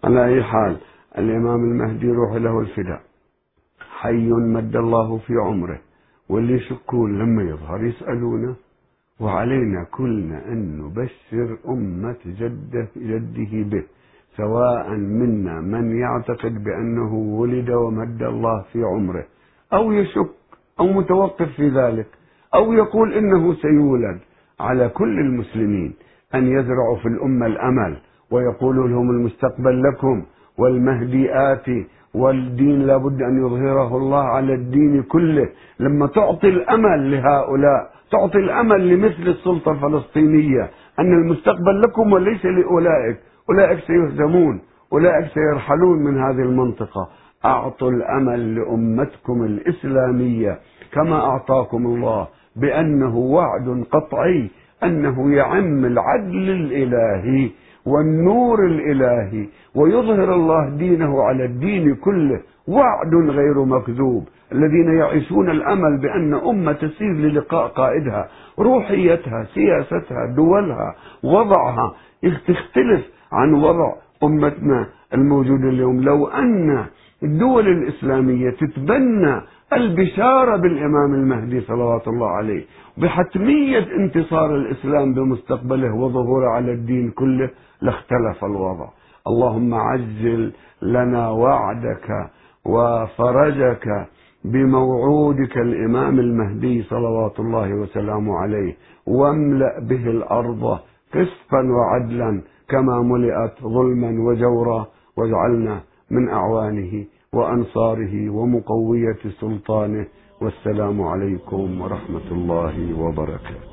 على أي حال الإمام المهدي روح له الفداء. حي مد الله في عمره واللي يشكون لما يظهر يسألونه. وعلينا كلنا أن نبشر أمة جده جده به سواء منا من يعتقد بأنه ولد ومد الله في عمره أو يشك أو متوقف في ذلك أو يقول إنه سيولد. على كل المسلمين أن يزرعوا في الأمة الأمل ويقولوا لهم المستقبل لكم والمهدي آتي والدين لابد أن يظهره الله على الدين كله. لما تعطي الأمل لهؤلاء تعطي الأمل لمثل السلطة الفلسطينية أن المستقبل لكم وليس لأولئك أولئك سيهزمون أولئك سيرحلون من هذه المنطقة. أعطوا الأمل لأمتكم الإسلامية كما أعطاكم الله بأنه وعد قطعي أنه يعم العدل الإلهي والنور الإلهي ويظهر الله دينه على الدين كله وعد غير مكذوب. الذين يعيشون الأمل بأن أمة تسير للقاء قائدها روحيتها سياستها دولها وضعها تختلف عن وضع أمتنا الموجودة اليوم. لو أن الدول الإسلامية تتبنى البشارة بالإمام المهدي صلوات الله عليه بحتمية انتصار الإسلام بمستقبله وظهوره على الدين كله لاختلف الوضع. اللهم عجل لنا وعدك وفرجك بموعودك الإمام المهدي صلوات الله وسلامه عليه واملأ به الأرض قسطا وعدلا كما ملئت ظلما وجورا واجعلنا من أعوانه وأنصاره ومقوية سلطانه والسلام عليكم ورحمة الله وبركاته.